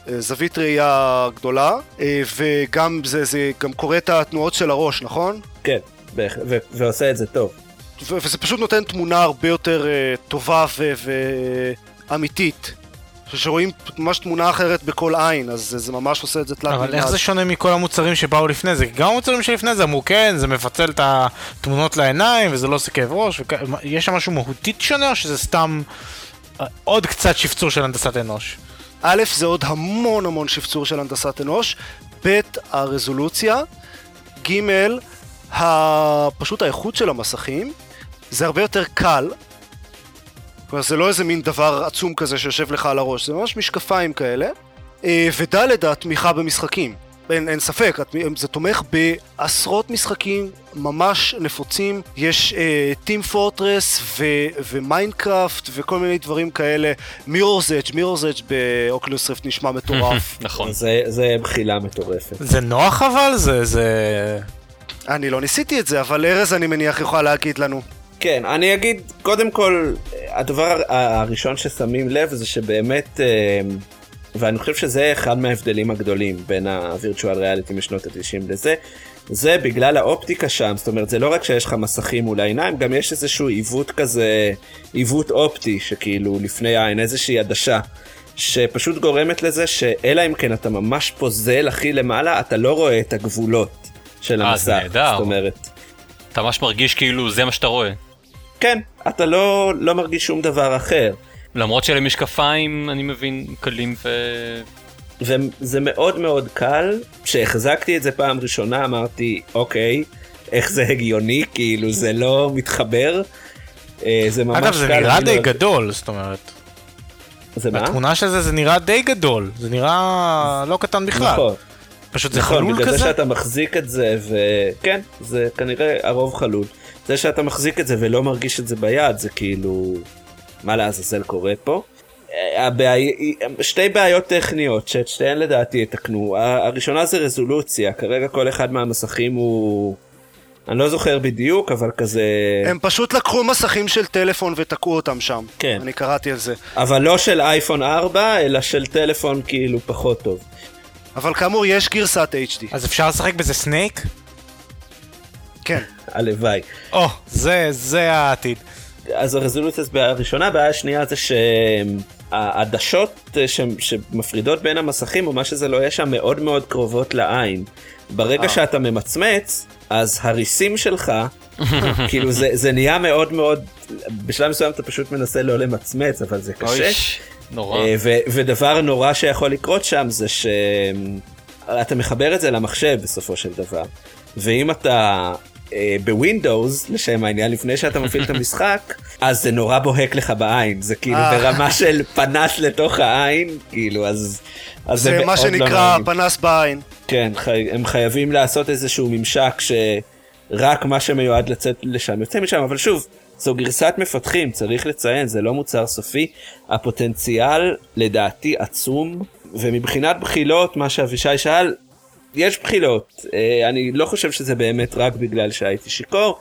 ובזווית ראייה גדולה, אה, וגם זה, זה גם קורא את התנועות של הראש, נכון? כן, ו- ועושה את זה טוב. ו- וזה פשוט נותן תמונה הרבה יותר uh, טובה ואמיתית. שרואים ממש תמונה אחרת בכל עין, אז זה, זה ממש עושה את זה תלת מימד. אבל איך זה שונה מכל המוצרים שבאו לפני זה? גם המוצרים שלפני זה אמרו כן, זה מפצל את התמונות לעיניים וזה לא עושה כאב ראש, וכ... יש שם משהו מהותית שונה או שזה סתם עוד קצת שפצור של הנדסת אנוש. א', זה עוד המון המון שפצור של הנדסת אנוש, ב', הרזולוציה, ג', פשוט האיכות של המסכים, זה הרבה יותר קל, כלומר זה לא איזה מין דבר עצום כזה שיושב לך על הראש, זה ממש משקפיים כאלה, אה, וד', התמיכה במשחקים. אין, אין ספק, זה תומך בעשרות משחקים ממש נפוצים, יש Team uh, Fortress ו Minecraft וכל מיני דברים כאלה, Mirror's Edge, Mirror's Edge ב Oculus Rift נשמע מטורף. [LAUGHS] נכון. זה, זה בחילה מטורפת. זה נוח אבל? זה... זה... אני לא ניסיתי את זה, אבל ארז אני מניח יוכל להגיד לנו. כן, אני אגיד, קודם כל, הדבר הראשון ששמים לב זה שבאמת... Uh, ואני חושב שזה אחד מההבדלים הגדולים בין ה virtual reality משנות ה-90 לזה. זה בגלל האופטיקה שם, זאת אומרת זה לא רק שיש לך מסכים מול העיניים, גם יש איזשהו עיוות כזה, עיוות אופטי שכאילו לפני העין, איזושהי עדשה. שפשוט גורמת לזה שאלא אם כן אתה ממש פוזל הכי למעלה, אתה לא רואה את הגבולות של המסך. אז נהדר. זאת אומרת... אתה ממש מרגיש כאילו זה מה שאתה רואה. כן, אתה לא, לא מרגיש שום דבר אחר. למרות שאלה משקפיים, אני מבין, קלים ו... וזה מאוד מאוד קל, כשהחזקתי את זה פעם ראשונה אמרתי, אוקיי, איך זה הגיוני, כאילו זה לא מתחבר. אה, זה ממש אגב, זה נראה די גדול, זאת אומרת. זה מה? התמונה של זה זה נראה די גדול, זה נראה לא קטן בכלל. נכון. פשוט זה נכון, חלול כזה? נכון, בגלל זה שאתה מחזיק את זה, וכן, זה כנראה הרוב חלול. זה שאתה מחזיק את זה ולא מרגיש את זה ביד, זה כאילו... מה לעזאזל קורה פה. הבעי... שתי בעיות טכניות שאת שתיהן לדעתי יתקנו. הראשונה זה רזולוציה, כרגע כל אחד מהמסכים הוא... אני לא זוכר בדיוק, אבל כזה... הם פשוט לקחו מסכים של טלפון ותקעו אותם שם. כן. אני קראתי על זה. אבל לא של אייפון 4, אלא של טלפון כאילו פחות טוב. אבל כאמור, יש גרסת HD. אז אפשר לשחק בזה סנייק? כן. הלוואי. או, oh, זה, זה העתיד. אז הרזולוציה הראשונה, הבעיה השנייה זה שהעדשות שמפרידות בין המסכים או מה שזה לא יהיה שם מאוד מאוד קרובות לעין. ברגע אה. שאתה ממצמץ, אז הריסים שלך, [LAUGHS] כאילו זה, זה נהיה מאוד מאוד, בשלב מסוים אתה פשוט מנסה לא למצמץ, אבל זה קשה. אויש, נורא. אה, ו, ודבר נורא שיכול לקרות שם זה שאתה מחבר את זה למחשב בסופו של דבר. ואם אתה אה, בווינדוס לשם העניין לפני שאתה מפעיל את המשחק [LAUGHS] אז זה נורא בוהק לך בעין זה כאילו אה. ברמה של פנס לתוך העין כאילו אז. אז זה, זה מה לא שנקרא לא פנס בעין. כן חי, הם חייבים לעשות איזשהו ממשק שרק מה שמיועד לצאת לשם יוצא משם אבל שוב זו גרסת מפתחים צריך לציין זה לא מוצר סופי הפוטנציאל לדעתי עצום ומבחינת בחילות מה שאבישי שאל יש בחילות, אה, אני לא חושב שזה באמת רק בגלל שהייתי שיכור,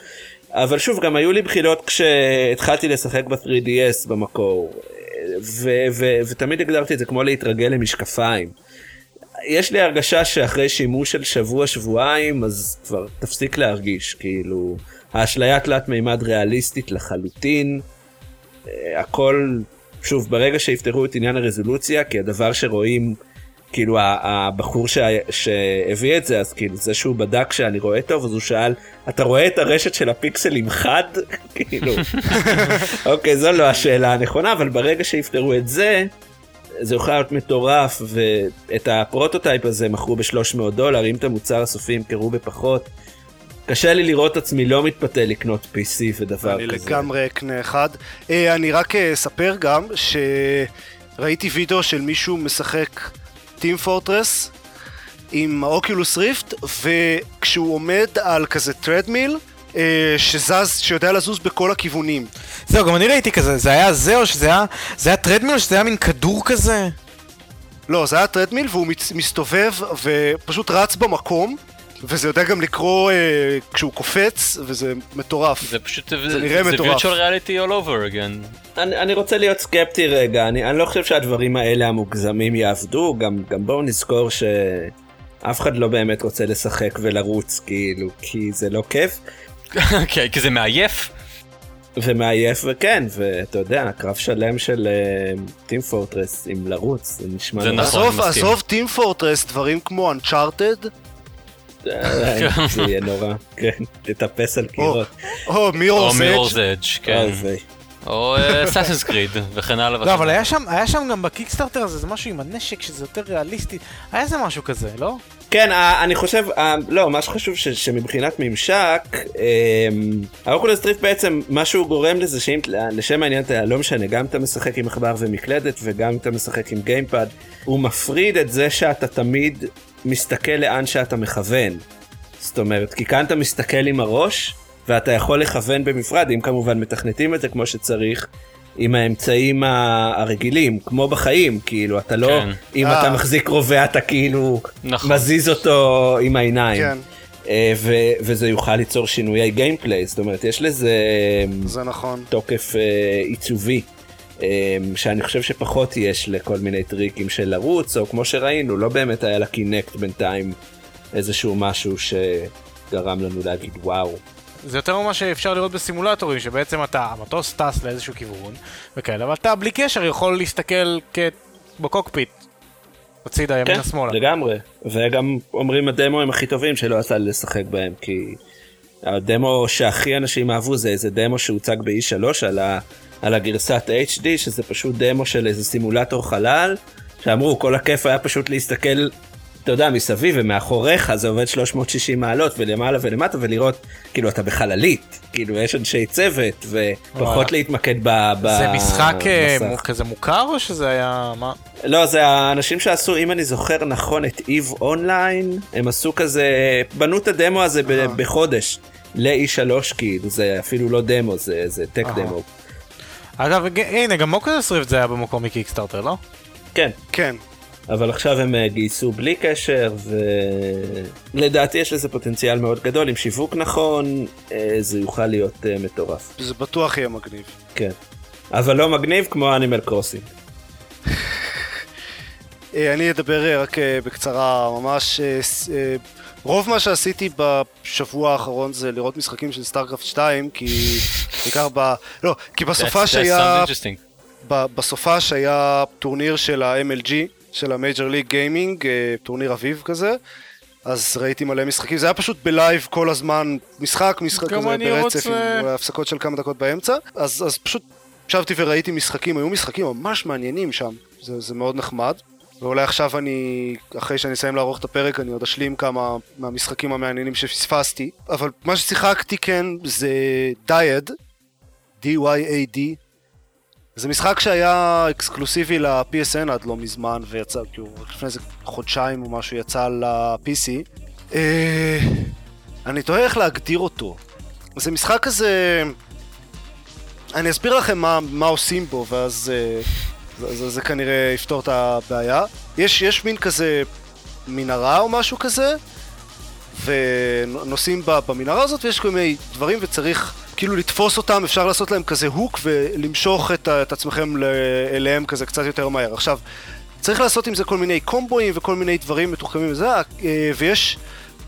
אבל שוב, גם היו לי בחילות כשהתחלתי לשחק ב-3DS במקור, ו- ו- ותמיד הגדרתי את זה כמו להתרגל למשקפיים. יש לי הרגשה שאחרי שימוש של שבוע-שבועיים, אז כבר תפסיק להרגיש, כאילו, האשליה תלת מימד ריאליסטית לחלוטין, אה, הכל, שוב, ברגע שיפתרו את עניין הרזולוציה, כי הדבר שרואים, כאילו הבחור ש... שהביא את זה, אז כאילו זה שהוא בדק שאני רואה טוב, אז הוא שאל, אתה רואה את הרשת של הפיקסלים חד? [LAUGHS] כאילו, אוקיי, זו לא השאלה הנכונה, אבל ברגע שיפתרו את זה, זה יוכל להיות מטורף, ואת ה prototype הזה מכרו ב-300 דולר, אם את המוצר הסופי ימכרו בפחות. קשה לי לראות עצמי לא מתפתה לקנות PC ודבר אני כזה. אני לגמרי אקנה אחד. אה, אני רק אה, אספר גם שראיתי וידאו של מישהו משחק Team Fortress עם ה Oculus Rift, וכשהוא עומד על כזה treadmill, אה, שזז, שיודע לזוז בכל הכיוונים. זהו, גם אני ראיתי כזה, זה היה זה או שזה היה, זה היה treadmill או שזה היה מין כדור כזה? לא, זה היה treadmill והוא מסתובב ופשוט רץ במקום. וזה יודע גם לקרוא אה, כשהוא קופץ, וזה מטורף. זה פשוט, זה, זה נראה זה מטורף. זה virtual reality all over again. אני, אני רוצה להיות סקפטי רגע, אני, אני לא חושב שהדברים האלה המוגזמים יעבדו, גם, גם בואו נזכור שאף אחד לא באמת רוצה לשחק ולרוץ, כאילו, כי זה לא כיף. כן, [LAUGHS] כי זה מעייף. ומעייף וכן, ואתה יודע, קרב שלם של טים uh, פורטרס עם לרוץ, זה נשמע... זה נכון, עזוב טים פורטרס, דברים כמו Uncharted, זה יהיה נורא, כן, תטפס על קירות. או מירור's אדג', כן. או אסאסינס אה, קריד וכן הלאה. לא, אבל היה שם, היה שם גם בקיקסטארטר הזה, זה משהו עם הנשק שזה יותר ריאליסטי, היה איזה משהו כזה, לא? כן, אני חושב, לא, מה שחשוב שמבחינת ממשק, האוקולוס דריפט בעצם, מה שהוא גורם לזה שאם, לשם העניין, לא משנה, גם אתה משחק עם עכבר ומקלדת וגם אתה משחק עם גיימפד, הוא מפריד את זה שאתה תמיד מסתכל לאן שאתה מכוון. זאת אומרת, כי כאן אתה מסתכל עם הראש, ואתה יכול לכוון במפרד, אם כמובן מתכנתים את זה כמו שצריך, עם האמצעים הרגילים, כמו בחיים, כאילו, אתה לא, כן. אם אתה אה. מחזיק רובה, אתה כאילו נכון. מזיז אותו עם העיניים. כן. אה, ו- וזה יוכל ליצור שינויי גיימפליי, זאת אומרת, יש לזה זה נכון. תוקף uh, עיצובי. שאני חושב שפחות יש לכל מיני טריקים של לרוץ, או כמו שראינו, לא באמת היה לקינקט בינתיים איזשהו משהו שגרם לנו להגיד וואו. זה יותר ממה שאפשר לראות בסימולטורים, שבעצם אתה, המטוס טס לאיזשהו כיוון וכאלה, אבל אתה בלי קשר יכול להסתכל כ... בקוקפיט, הצידה ימינה כן, שמאלה. לגמרי, וגם אומרים הדמו הם הכי טובים שלא יצא לי לשחק בהם, כי הדמו שהכי אנשים אהבו זה איזה דמו שהוצג ב-E3 על, ה... על הגרסת HD, שזה פשוט דמו של איזה סימולטור חלל, שאמרו כל הכיף היה פשוט להסתכל אתה יודע, מסביב ומאחוריך זה עובד 360 מעלות ולמעלה ולמטה ולראות, כאילו אתה בחללית, כאילו יש אנשי צוות ופחות להתמקד ב... זה משחק אה, כזה מוכר או שזה היה... מה? לא, זה האנשים שעשו, אם אני זוכר נכון, את איב אונליין, הם עשו כזה, בנו את הדמו הזה בחודש ל-E3 כאילו, זה אפילו לא דמו, זה טק דמו. אגב, הנה, גם Oculus Rift זה היה במקום מ Kickstarter, לא? כן. כן. אבל עכשיו הם אה, גייסו בלי קשר ולדעתי יש לזה פוטנציאל מאוד גדול עם שיווק נכון אה, זה יוכל להיות אה, מטורף. זה בטוח יהיה מגניב. כן. אבל לא מגניב כמו [LAUGHS] Animal Crossing. אני אדבר רק בקצרה ממש. רוב מה שעשיתי בשבוע האחרון זה לראות משחקים של StarCraft 2 כי בעיקר ב... לא, כי בסופ"ש היה... בסופ"ש היה טורניר של ה-MLG של ה Major League Gaming, טורניר אביב כזה. אז ראיתי מלא משחקים, זה היה פשוט ב live כל הזמן, משחק, משחק כזה ברצף, רוצה... עם הפסקות של כמה דקות באמצע, אז, אז פשוט ישבתי וראיתי משחקים, היו משחקים ממש מעניינים שם, זה, זה מאוד נחמד. ואולי עכשיו אני, אחרי שאני אסיים לערוך את הפרק, אני עוד אשלים כמה מהמשחקים המעניינים שפספסתי. אבל מה ששיחקתי כן זה דייד, D-Y-A-D, זה משחק שהיה אקסקלוסיבי ל-PSN עד לא מזמן, ויצא, כאילו, לפני איזה חודשיים או משהו יצא ל-PC. אה, אני תוהה איך להגדיר אותו. זה משחק כזה... אני אסביר לכם מה, מה עושים בו, ואז אה, זה, זה, זה כנראה יפתור את הבעיה. יש, יש מין כזה מנהרה או משהו כזה, ונוסעים במנהרה הזאת, ויש כל מיני דברים, וצריך... כאילו לתפוס אותם, אפשר לעשות להם כזה הוק ולמשוך את, את עצמכם אליהם כזה קצת יותר מהר. עכשיו, צריך לעשות עם זה כל מיני קומבואים וכל מיני דברים מתוחכמים וזה, ויש,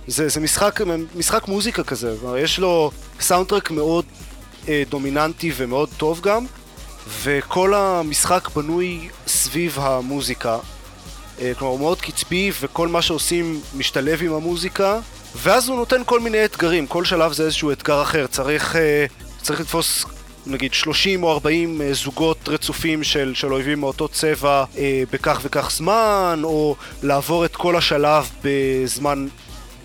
זה, זה משחק, משחק מוזיקה כזה, יש לו סאונדטרק מאוד דומיננטי ומאוד טוב גם, וכל המשחק בנוי סביב המוזיקה. כלומר, הוא מאוד קצבי, וכל מה שעושים משתלב עם המוזיקה, ואז הוא נותן כל מיני אתגרים, כל שלב זה איזשהו אתגר אחר, צריך, צריך לתפוס נגיד 30 או 40 אה, זוגות רצופים של, של אויבים מאותו צבע אה, בכך וכך זמן, או לעבור את כל השלב בזמן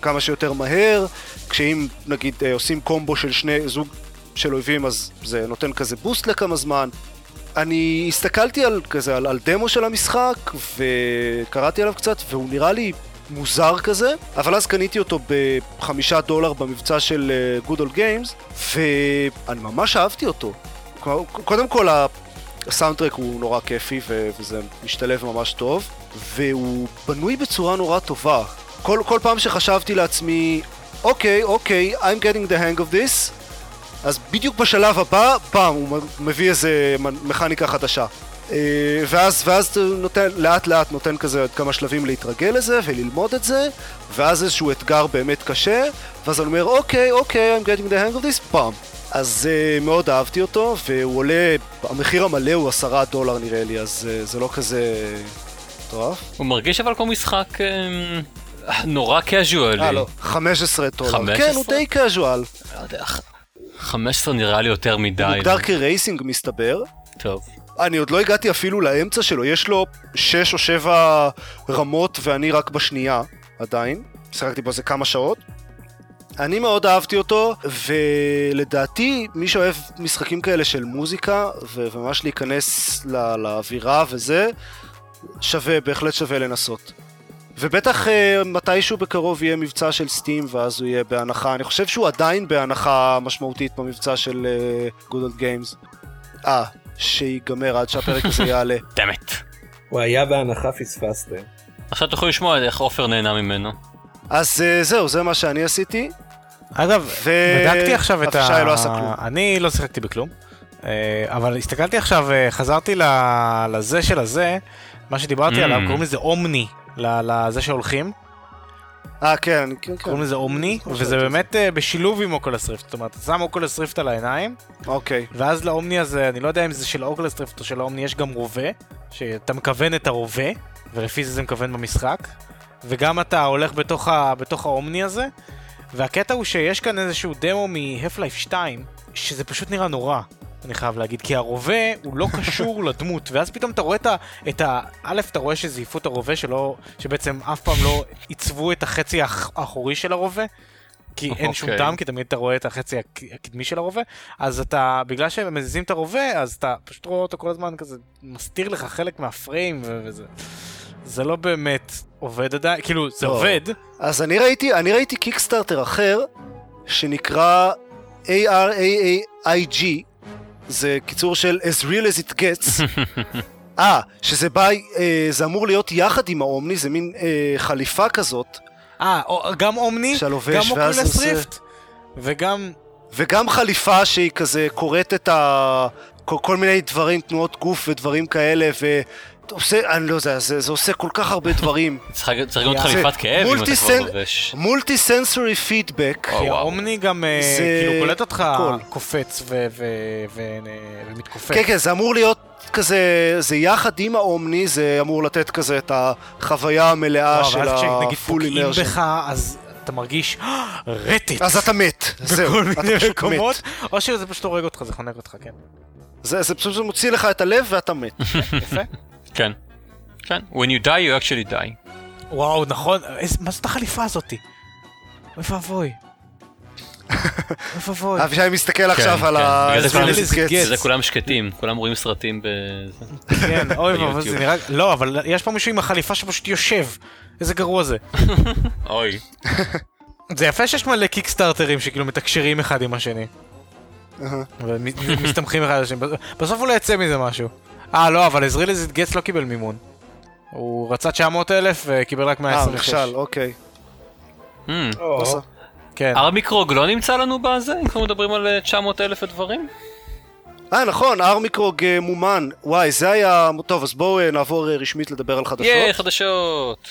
כמה שיותר מהר, כשאם נגיד אה, עושים קומבו של שני זוג של אויבים אז זה נותן כזה בוסט לכמה זמן. אני הסתכלתי על כזה, על, על דמו של המשחק, וקראתי עליו קצת, והוא נראה לי מוזר כזה, אבל אז קניתי אותו בחמישה דולר במבצע של Good Old Games, ואני ממש אהבתי אותו. קודם כל, הסאונדטרק הוא נורא כיפי וזה משתלב ממש טוב, והוא בנוי בצורה נורא טובה. כל, כל פעם שחשבתי לעצמי, אוקיי, אוקיי, I'm getting the hang of this, אז בדיוק בשלב הבא, פעם, הוא מביא איזה מכניקה חדשה. אה, ואז, ואז נותן, לאט לאט נותן כזה עוד כמה שלבים להתרגל לזה וללמוד את זה, ואז איזשהו אתגר באמת קשה, ואז אני אומר, אוקיי, אוקיי, I'm getting the hang of this, פעם. אז uh, מאוד אהבתי אותו, והוא עולה, המחיר המלא הוא עשרה דולר נראה לי, אז uh, זה לא כזה מטורף. הוא מרגיש אבל כמו משחק נורא קאז'ואלי. אה, לא, 15 דולר. 15? כן, הוא די קאז'ואל. 15 נראה לי יותר מדי. הוא מוגדר כרייסינג מסתבר. טוב. אני עוד לא הגעתי אפילו לאמצע שלו, יש לו 6 או 7 רמות ואני רק בשנייה, עדיין. שיחקתי בו איזה כמה שעות. אני מאוד אהבתי אותו, ולדעתי, מי שאוהב משחקים כאלה של מוזיקה, וממש להיכנס לא, לאווירה וזה, שווה, בהחלט שווה לנסות. ובטח uh, מתישהו בקרוב יהיה מבצע של סטים ואז הוא יהיה בהנחה, אני חושב שהוא עדיין בהנחה משמעותית במבצע של uh, Good Old Games. אה, שיגמר עד שהפרק הזה יעלה. [LAUGHS] דמת. הוא היה בהנחה פספסתם. עכשיו תוכלו לשמוע איך עופר נהנה ממנו. אז uh, זהו, זה מה שאני עשיתי. אגב, ו... בדקתי עכשיו את ה... לא עשה כלום. אני לא שיחקתי בכלום. אבל הסתכלתי עכשיו, חזרתי לזה של הזה, מה שדיברתי mm. עליו, קוראים לזה Omni, לזה שהולכים. אה, כן, כן, כן. קוראים לזה Omni, וזה באמת uh, בשילוב עם Oculus Rift. זאת אומרת, אתה שם Oculus Rift על העיניים, אוקיי. ואז ל Omni הזה, אני לא יודע אם זה של Oculus Rift או של ה Omni, יש גם רובה, שאתה מכוון את הרובה, ולפי זה זה מכוון במשחק, וגם אתה הולך בתוך, ה, בתוך ה Omni הזה, והקטע הוא שיש כאן איזשהו דמו מ-Half-Life 2, שזה פשוט נראה נורא. אני חייב להגיד, כי הרובה הוא לא קשור [LAUGHS] לדמות, ואז פתאום אתה רואה את ה... את ה א', אתה רואה שזייפו את הרובה שלא... שבעצם אף פעם לא עיצבו את החצי האחורי של הרובה. כי אין okay. שום אוקיי. טעם, כי תמיד אתה רואה את החצי הקדמי של הרובה, אז אתה, בגלל שהם מזיזים את הרובה, אז אתה פשוט רואה אותו כל הזמן כזה, מסתיר לך חלק מהפריים וזה. זה לא באמת עובד עדיין, כאילו, זה לא. עובד. אז אני ראיתי, אני ראיתי קיקסטארטר אחר, שנקרא ARAAIG, זה קיצור של as real as it gets. [LAUGHS] אה, שזה בא, אה, זה אמור להיות יחד עם האומני, זה מין אה, חליפה כזאת. אה, גם אומני, גם אוקולס ריפט, וגם... וגם חליפה שהיא כזה קוראת את ה... כל, כל מיני דברים, תנועות גוף ודברים כאלה, ו... עושה, אני לא יודע, זה, זה עושה כל כך הרבה דברים. [LAUGHS] צריך להיות חליפת כאב אם אתה כבר לובש. multi sensory feedback. כי ה Omni גם אה, זה... כאילו קולט אותך קופץ ומתכופף. כן, כן, זה אמור להיות כזה, זה יחד עם ה Omni, זה אמור לתת כזה את החוויה המלאה של ה full immersion. נגיד פוגעים בך, אז אתה מרגיש רטט. אז אתה מת. [LAUGHS] זהו, אתה פשוט מת. או שזה פשוט הורג אותך, זה חונק אותך, כן. זה פשוט מוציא לך את הלב ואתה מת. [LAUGHS] יפה. כן. כן. When you die, you actually die. וואו, נכון. מה זאת החליפה הזאתי? אוי ואבוי. [LAUGHS] אוי ואבוי. אבישי מסתכל עכשיו כן, על כן. ה... זה כולם שקטים, כולם רואים סרטים ב... כן, אוי ואבוי, זה נראה... לא, אבל יש פה מישהו עם החליפה שפשוט יושב. איזה גרוע זה. [LAUGHS] אוי. [LAUGHS] זה יפה שיש מלא קיקסטארטרים שכאילו מתקשרים אחד עם השני. ומסתמכים אחד על השני. בסוף אולי יצא מזה משהו. אה, לא, אבל עזרי לזיט גץ לא קיבל מימון. הוא רצה 900 אלף וקיבל רק 126. אה, נכשל, אוקיי. Hmm. כן. ארמיקרוג לא נמצא לנו בזה? אם אנחנו מדברים על 900 אה, אלף ודברים? אה, נכון, ארמיקרוג מומן. וואי, זה היה... טוב, אז בואו נעבור רשמית לדבר על חדשות. ייי, חדשות.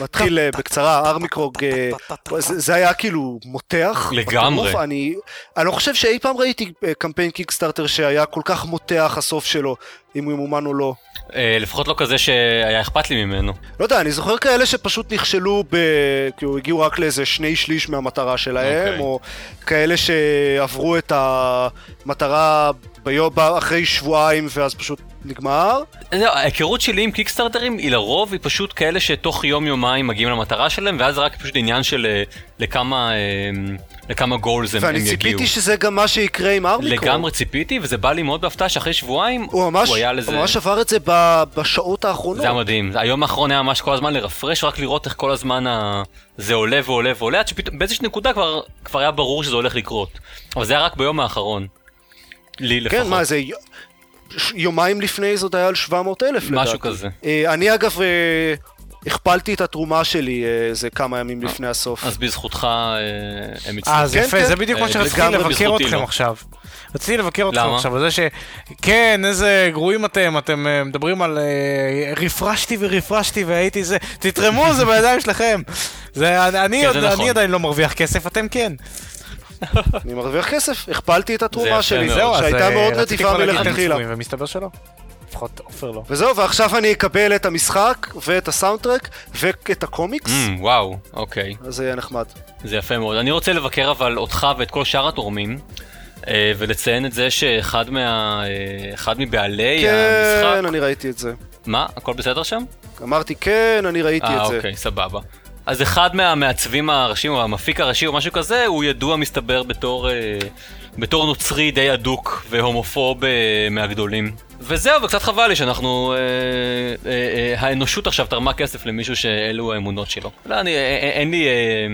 מתחיל בקצרה, ארמיקרוג, זה היה כאילו מותח. לגמרי. אני לא חושב שאי פעם ראיתי קמפיין קיקסטארטר שהיה כל כך מותח הסוף שלו, אם הוא ימומן או לא. לפחות לא כזה שהיה אכפת לי ממנו. לא יודע, אני זוכר כאלה שפשוט נכשלו, כאילו הגיעו רק לאיזה שני שליש מהמטרה שלהם, או כאלה שעברו את המטרה אחרי שבועיים ואז פשוט נגמר. ההיכרות שלי עם קיקסטארטרים היא לרוב היא פשוט כאלה שתוך יום יומיים מגיעים למטרה שלהם ואז זה רק פשוט עניין של לכמה לכמה גולס הם יגיעו. ואני ציפיתי שזה גם מה שיקרה עם ארמיקרו. לגמרי ציפיתי וזה בא לי מאוד בהפתעה שאחרי שבועיים הוא, ממש, הוא היה לזה. הוא ממש עבר את זה בשעות האחרונות. זה היה מדהים. היום האחרון היה ממש כל הזמן לרפרש רק לראות איך כל הזמן ה... זה עולה ועולה ועולה עד שפתאום באיזושהי נקודה כבר, כבר היה ברור שזה הולך לקרות. אבל זה היה רק ביום האחרון. לי לפחות. כן, מה זה... יומיים לפני זה עוד היה על 700 אלף לדעתי. משהו כזה. אני אגב הכפלתי את התרומה שלי איזה כמה ימים לפני הסוף. אז בזכותך הם הצליחו. אז יפה, זה בדיוק מה שרציתי לבקר אתכם עכשיו. רציתי לבקר אתכם עכשיו, על זה ש... כן, איזה גרועים אתם, אתם מדברים על... רפרשתי ורפרשתי והייתי זה... תתרמו, זה בידיים שלכם. אני עדיין לא מרוויח כסף, אתם כן. אני מרוויח כסף, הכפלתי את התרומה שלי, שהייתה מאוד נדיבה מלכתחילה. ומסתבר שלא. לפחות עופר לא. וזהו, ועכשיו אני אקבל את המשחק, ואת הסאונדטרק, ואת הקומיקס. Mm, וואו, אוקיי. אז זה יהיה נחמד. זה יפה מאוד. אני רוצה לבקר אבל אותך ואת כל שאר התורמים, ולציין את זה שאחד מה... אחד מבעלי כן, המשחק... כן, אני ראיתי את זה. מה? הכל בסדר שם? אמרתי כן, אני ראיתי את זה. אה, אוקיי, סבבה. אז אחד מהמעצבים הראשיים, או המפיק הראשי, או משהו כזה, הוא ידוע מסתבר בתור, אה, בתור נוצרי די אדוק והומופוב אה, מהגדולים. וזהו, וקצת חבל לי שאנחנו... אה, אה, אה, האנושות עכשיו תרמה כסף למישהו שאלו האמונות שלו. לא, אני, אה, אין לי... אה,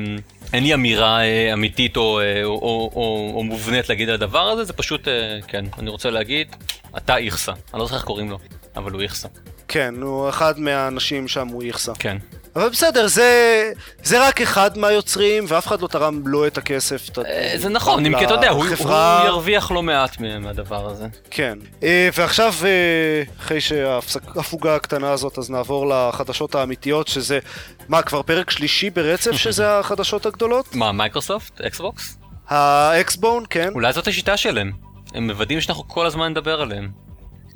אין לי אמירה אה, אמיתית או, אה, או, או, או, או מובנית להגיד על הדבר הזה, זה פשוט, אה, כן, אני רוצה להגיד, אתה איכסה. אני לא זוכר איך קוראים לו, אבל הוא איכסה. כן, הוא אחד מהאנשים שם, הוא איכסה. כן. אבל בסדר, זה, זה רק אחד מהיוצרים, ואף אחד לא תרם לו את הכסף. זה נכון, אם כי אתה יודע, הוא, הוא ירוויח לא מעט מהדבר הזה. כן. ועכשיו, אחרי שההפוגה הקטנה הזאת, אז נעבור לחדשות האמיתיות, שזה, מה, כבר פרק שלישי ברצף [LAUGHS] שזה החדשות הגדולות? מה, מייקרוסופט? אקסבוקס? האקסבון, כן. אולי זאת השיטה שלהם. הם מוודאים שאנחנו כל הזמן נדבר עליהם.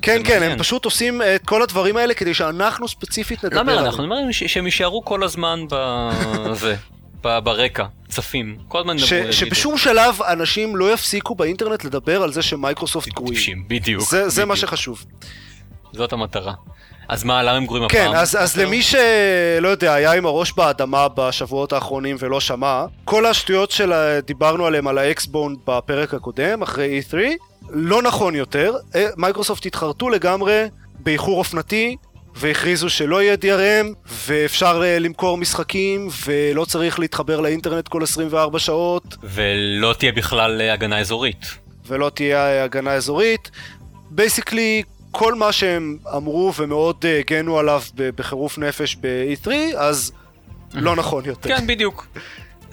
כן, כן, הם פשוט עושים את כל הדברים האלה כדי שאנחנו ספציפית נדבר עליהם. למה אנחנו אומרים שהם יישארו כל הזמן בזה, ברקע, צפים, כל הזמן נדבר. עליהם. שבשום שלב אנשים לא יפסיקו באינטרנט לדבר על זה שמייקרוסופט גרועים. בדיוק. זה מה שחשוב. זאת המטרה. אז מה, למה הם גרועים כן, הפעם? כן, אז, אז למי שלא יודע, היה עם הראש באדמה בשבועות האחרונים ולא שמע, כל השטויות שדיברנו עליהן על האקסבון בפרק הקודם, אחרי E3, לא נכון יותר, מייקרוסופט התחרטו לגמרי באיחור אופנתי והכריזו שלא יהיה DRM ואפשר למכור משחקים ולא צריך להתחבר לאינטרנט כל 24 שעות. ולא תהיה בכלל הגנה אזורית. ולא תהיה הגנה אזורית. basically כל מה שהם אמרו ומאוד הגנו עליו בחירוף נפש ב-E3 אז [LAUGHS] לא נכון יותר. כן בדיוק.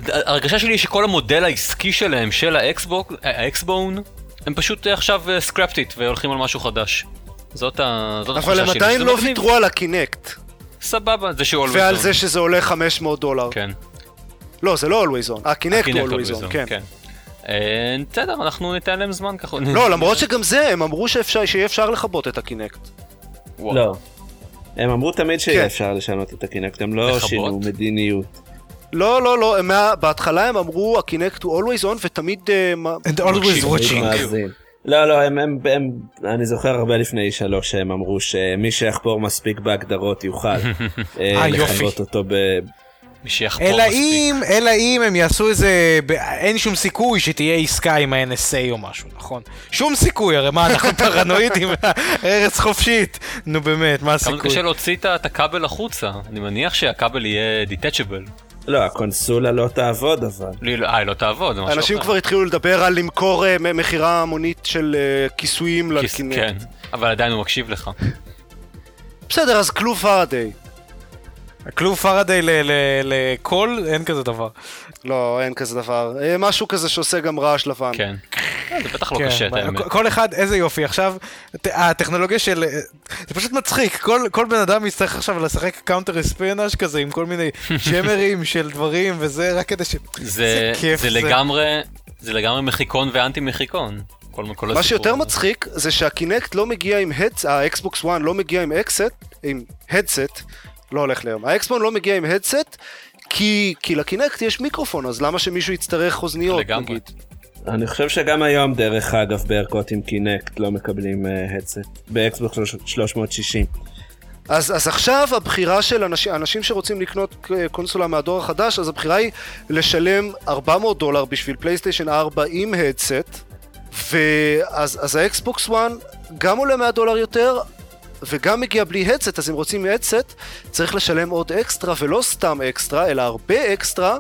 הרגשה שלי היא שכל המודל העסקי שלהם של האקסבון הם פשוט עכשיו scrapped it והולכים על משהו חדש. זאת התחושה שלי. אבל הם עדיין לא ויתרו על הקינקט. סבבה, זה שהוא always on. ועל זה שזה עולה 500 דולר. כן. לא, זה לא always on. הקינקט הוא always on, כן. בסדר, אנחנו ניתן להם זמן ככה. לא, למרות שגם זה, הם אמרו שיהיה אפשר לכבות את הקינקט. לא. הם אמרו תמיד שיהיה אפשר לשנות את הקינקט, הם לא שינו מדיניות. לא, לא, לא, הם, בהתחלה הם אמרו הקינקט הוא always on ותמיד... And always watching. לא, לא, הם, הם, הם, אני זוכר הרבה לפני שלוש שהם אמרו שמי שיחפור מספיק בהגדרות יוכל [LAUGHS] לכבות אותו ב... אלא אם, אלא אם הם יעשו איזה, אין שום סיכוי שתהיה עסקה עם ה-NSA או משהו, נכון? שום סיכוי, הרי מה, אנחנו [LAUGHS] פרנואידים, ארץ חופשית, נו באמת, מה הסיכוי? כמה קשה להוציא את הכבל החוצה, אני מניח שהכבל יהיה דיטצ'בל. לא, הקונסולה לא תעבוד אבל. אה, היא לא תעבוד, זה משהו אחר. אנשים כבר התחילו לדבר על למכור מכירה המונית של כיסויים לקינקט. כן, אבל עדיין הוא מקשיב לך. בסדר, אז כלוב פארדיי. כלוב פארדיי לקול, אין כזה דבר. לא, אין כזה דבר. אה, משהו כזה שעושה גם רעש לבן. כן. אה, זה בטח לא כן, קשה, את האמת. כל אחד, איזה יופי. עכשיו, הטכנולוגיה של... אה, זה פשוט מצחיק. כל בן אדם יצטרך עכשיו לשחק קאונטר אספינאז' כזה, עם כל מיני [LAUGHS] שמרים של דברים וזה, רק כדי ש... זה כיף זה. לגמרי, זה לגמרי מחיקון ואנטי מחיקון. כל, כל מה שיותר מצחיק זה שהקינקט לא מגיע עם הדס, האקסבוקס 1 לא מגיע עם אקסט, עם הדסט, לא הולך ליום. האקסבון לא מגיע עם הדסט, כי, כי לקינקט יש מיקרופון, אז למה שמישהו יצטרך אוזניות, לגמרי. נגיד? אני חושב שגם היום, דרך אגב, בערכות עם קינקט לא מקבלים headset, uh, באקסבוקס 360. אז, אז עכשיו הבחירה של אנשים, אנשים שרוצים לקנות קונסולה מהדור החדש, אז הבחירה היא לשלם 400 דולר בשביל פלייסטיישן 4 עם headset, ואז אז האקסבוקס 1 גם עולה 100 דולר יותר, וגם מגיע בלי headset, אז אם רוצים headset, צריך לשלם עוד אקסטרה, ולא סתם אקסטרה, אלא הרבה אקסטרה,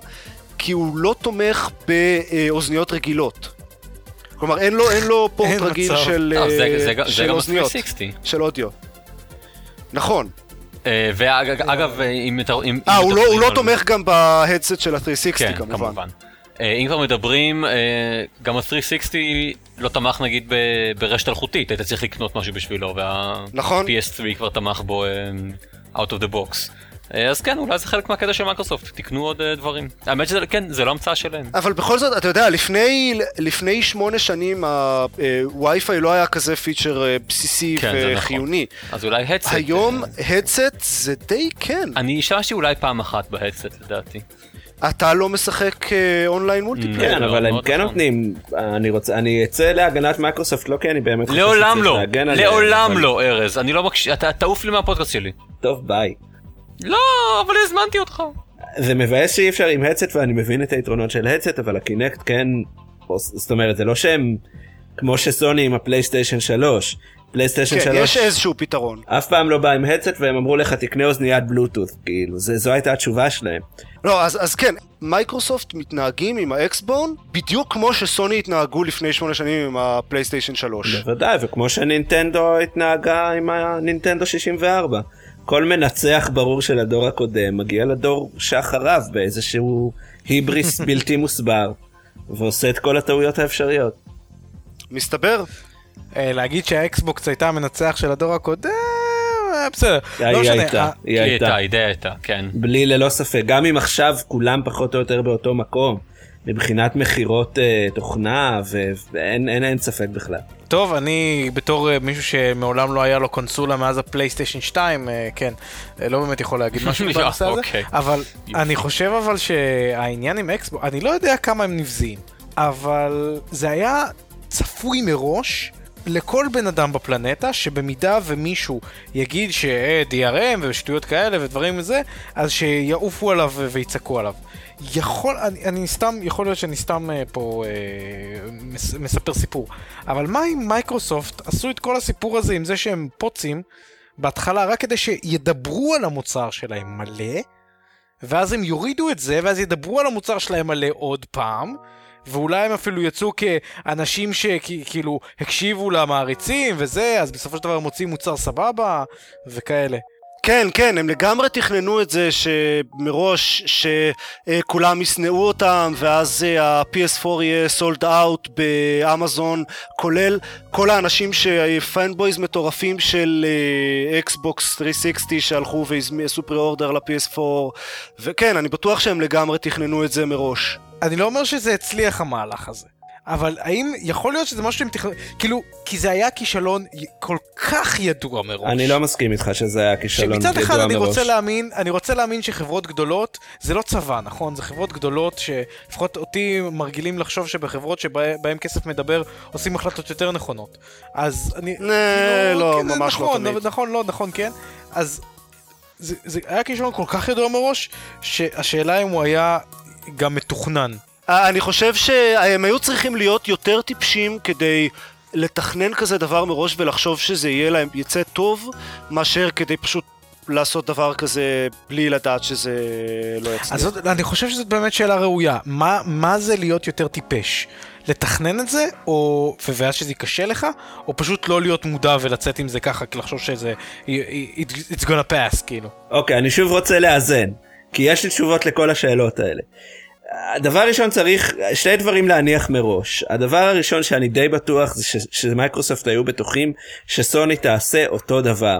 כי הוא לא תומך באוזניות רגילות. כלומר, אין לו, אין לו [LAUGHS] פורט אין רגיל מצב. של, לא, זה, זה, של זה אוזניות, של אודיו. נכון. אה, ואגב, אם אתה... אה, הוא, לא, הוא לא תומך גם בהדסט של ה-360 כן, כמובן. כמובן. אה, אם כבר מדברים, אה, גם ה-360 לא תמך נגיד ברשת אלחוטית, היית צריך לקנות משהו בשבילו, וה-PS3 נכון. כבר תמך בו out of the box. אה, אז כן, אולי זה חלק מהקטע של מייקרוסופט, תקנו עוד האמת שזה, כן, זה לא המצאה שלהם. אבל בכל זאת, אתה יודע, לפני, לפני שמונה שנים הווי-פיי לא היה כזה feature בסיסי כן, וחיוני. נכון. אז אולי headset. היום headset זה די כן. אני השתמשתי אולי פעם אחת ב headset לדעתי. אתה לא משחק אונליין אה, multiplayer. כן, אבל הם כן נכון. נותנים, אני רוצה, אני אצא להגנת מייקרוסופט, לא כי אני באמת חושב לעולם לא, לעולם לא, ארז, אני לא מקשיב, אתה תעוף לי מהפודקאסט שלי. טוב, ביי. לא, אבל הזמנתי אותך. זה מבאס שאי אפשר עם headset ואני מבין את היתרונות של headset, אבל הקינקט כן, זאת אומרת, זה לא שהם כמו שסוני עם הפלייסטיישן 3. פלייסטיישן 3. כן, יש איזשהו פתרון. אף פעם לא בא עם headset והם אמרו לך תקנה אוזניית בלוטות', כאילו, זו הייתה התשובה שלהם. לא, אז, אז כן, מייקרוסופט מתנהגים עם האקסבון בדיוק כמו שסוני התנהגו לפני שמונה שנים עם הפלייסטיישן 3. בוודאי, וכמו שנינטנדו התנהגה עם הנינטנדו 64. כל מנצח ברור של הדור הקודם מגיע לדור שאחריו באיזשהו היבריס [LAUGHS] בלתי מוסבר, ועושה את כל הטעויות האפשריות. מסתבר. אה, להגיד שהאקסבוקס הייתה המנצח של הדור הקודם, בסדר, לא משנה. הייתה, היא הייתה, היא הייתה, כן. בלי ללא ספק, גם אם עכשיו כולם פחות או יותר באותו מקום, מבחינת מכירות uh, תוכנה, ואין אין, אין ספק בכלל. טוב, אני בתור uh, מישהו שמעולם לא היה לו קונסולה מאז הפלייסטיישן 2, uh, כן, לא באמת יכול להגיד משהו [LAUGHS] בנושא הזה, אוקיי. אבל אני חושב אבל שהעניין עם אקסבוקס, אני לא יודע כמה הם נבזיים, אבל זה היה צפוי מראש. לכל בן אדם בפלנטה, שבמידה ומישהו יגיד ש-DRM ושטויות כאלה ודברים וזה, אז שיעופו עליו ויצעקו עליו. יכול, אני, אני סתם, יכול להיות שאני סתם אה, פה אה, מס, מספר סיפור, אבל מה אם מייקרוסופט עשו את כל הסיפור הזה עם זה שהם פוצים בהתחלה רק כדי שידברו על המוצר שלהם מלא, ואז הם יורידו את זה, ואז ידברו על המוצר שלהם מלא עוד פעם, ואולי הם אפילו יצאו כאנשים שכאילו הקשיבו למעריצים וזה, אז בסופו של דבר הם מוצאים מוצר סבבה וכאלה. כן, כן, הם לגמרי תכננו את זה שמראש שכולם ישנאו אותם ואז ה-PS4 יהיה sold out באמזון, כולל כל האנשים ש fanboys מטורפים של אקסבוקס 360 שהלכו ועשו pre-order ל-PS4 וכן, אני בטוח שהם לגמרי תכננו את זה מראש. אני לא אומר שזה הצליח המהלך הזה. אבל האם יכול להיות שזה משהו שהם תכננו, כאילו, כי זה היה כישלון כל כך ידוע מראש. אני לא מסכים איתך שזה היה כישלון ידוע מראש. שמצד אחד אני רוצה להאמין, אני רוצה להאמין שחברות גדולות, זה לא צבא, נכון? זה חברות גדולות שלפחות אותי מרגילים לחשוב שבחברות שבהן כסף מדבר, עושים החלטות יותר נכונות. אז אני... כאילו, לא, כן, ממש נכון, לא תמיד. נכון, לא, נכון, כן. אז זה, זה היה כישלון כל כך ידוע מראש, שהשאלה אם הוא היה גם מתוכנן. אה, אני חושב שהם היו צריכים להיות יותר טיפשים כדי לתכנן כזה דבר מראש ולחשוב שזה יהיה להם, יצא טוב, מאשר כדי פשוט לעשות דבר כזה בלי לדעת שזה לא יצליח. אז זאת, אני חושב שזאת באמת שאלה ראויה. מה, מה זה להיות יותר טיפש? לתכנן את זה, או... ואז שזה ייכשל לך, או פשוט לא להיות מודע ולצאת עם זה ככה, כי לחשוב שזה... it's gonna pass, כאילו. אוקיי, okay, אני שוב רוצה לאזן, כי יש לי תשובות לכל השאלות האלה. הדבר הראשון צריך שני דברים להניח מראש הדבר הראשון שאני די בטוח זה שמייקרוסופט היו בטוחים שסוני תעשה אותו דבר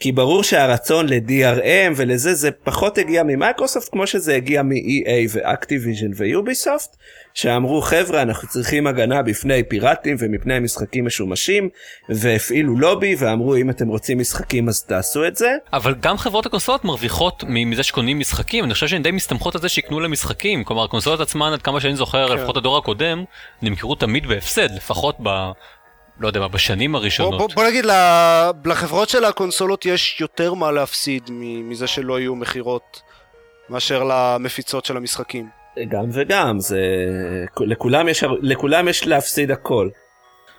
כי ברור שהרצון ל-DRM ולזה זה פחות הגיע ממייקרוסופט כמו שזה הגיע מ-EA ואקטיביז'ן ויוביסופט שאמרו חבר'ה אנחנו צריכים הגנה בפני פיראטים ומפני משחקים משומשים והפעילו לובי ואמרו אם אתם רוצים משחקים אז תעשו את זה. אבל גם חברות הקונסולות מרוויחות מזה שקונים משחקים אני חושב שהן די מסתמכות על זה שיקנו להם משחקים כלומר הקונסולות עצמן עד כמה שאני זוכר כן. לפחות הדור הקודם נמכרו תמיד בהפסד לפחות ב... לא יודע מה, בשנים הראשונות. בוא, בוא, בוא נגיד, לחברות של הקונסולות יש יותר מה להפסיד מזה שלא יהיו מכירות מאשר למפיצות של המשחקים. גם וגם, זה... לכולם יש, לכולם יש להפסיד הכל.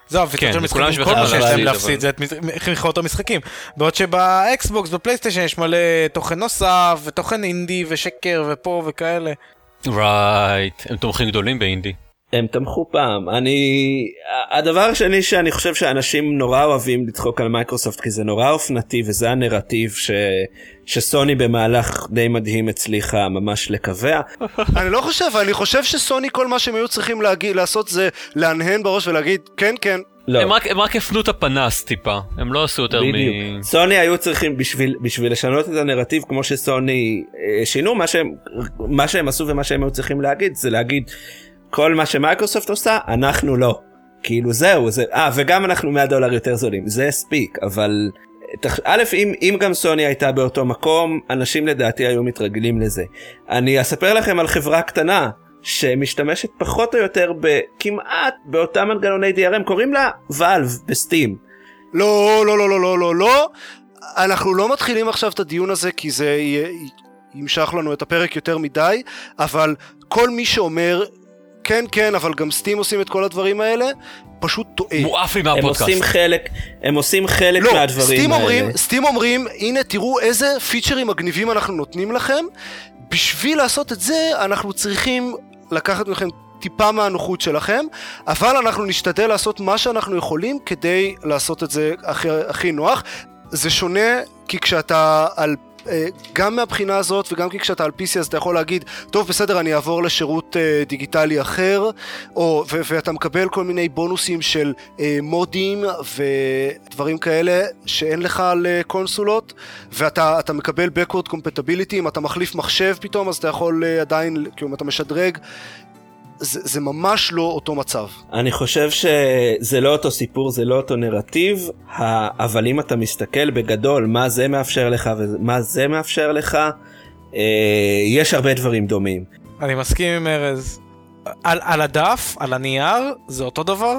זהו, כן, לכולם יש כל מה שיש להם להפסיד זה את מכירות המשחקים. בעוד שבאקסבוקס, בפלייסטיישן יש מלא תוכן נוסף, ותוכן אינדי, ושקר, ופה וכאלה. right, הם תומכים גדולים באינדי. הם תמכו פעם אני הדבר השני שאני חושב שאנשים נורא אוהבים לצחוק על מייקרוסופט כי זה נורא אופנתי וזה הנרטיב ש... שסוני במהלך די מדהים הצליחה ממש לקבע. [LAUGHS] אני לא חושב אני חושב שסוני כל מה שהם היו צריכים להגיד לעשות זה להנהן בראש ולהגיד כן כן. לא. הם, רק, הם רק הפנו את הפנס טיפה הם לא עשו יותר בדיוק. מ... סוני היו צריכים בשביל בשביל לשנות את הנרטיב כמו שסוני אה, שינו מה שהם מה שהם עשו ומה שהם היו צריכים להגיד זה להגיד. כל מה שמייקרוסופט עושה אנחנו לא. כאילו זהו זה אה וגם אנחנו 100 דולר יותר זולים זה הספיק אבל א' אם, אם גם סוני הייתה באותו מקום אנשים לדעתי היו מתרגלים לזה. אני אספר לכם על חברה קטנה שמשתמשת פחות או יותר בכמעט באותם מנגנוני DRM קוראים לה ואלב בסטים. לא לא לא לא לא לא לא אנחנו לא מתחילים עכשיו את הדיון הזה כי זה ימשך לנו את הפרק יותר מדי אבל כל מי שאומר כן כן אבל גם סטים עושים את כל הדברים האלה פשוט טועה. מואף לי מהפודקאסט. הם עושים חלק, הם עושים חלק לא, מהדברים סטים האלה. אומרים, סטים אומרים הנה תראו איזה פיצ'רים מגניבים אנחנו נותנים לכם בשביל לעשות את זה אנחנו צריכים לקחת מכם טיפה מהנוחות שלכם, אבל אנחנו נשתדל לעשות מה שאנחנו יכולים כדי לעשות את זה הכי, הכי נוח. זה שונה כי כשאתה על גם מהבחינה הזאת וגם כי כשאתה על PC אז אתה יכול להגיד טוב בסדר אני אעבור לשירות אה, דיגיטלי אחר או, ו- ואתה מקבל כל מיני בונוסים של אה, מודים ודברים כאלה שאין לך על קונסולות ואתה מקבל backward compatibility אם אתה מחליף מחשב פתאום אז אתה יכול עדיין כאילו אם אתה משדרג זה, זה ממש לא אותו מצב. אני חושב שזה לא אותו סיפור, זה לא אותו נרטיב, אבל אם אתה מסתכל בגדול מה זה מאפשר לך ומה זה מאפשר לך, אה, יש הרבה דברים דומים. אני מסכים עם ארז. על, על הדף, על הנייר, זה אותו דבר,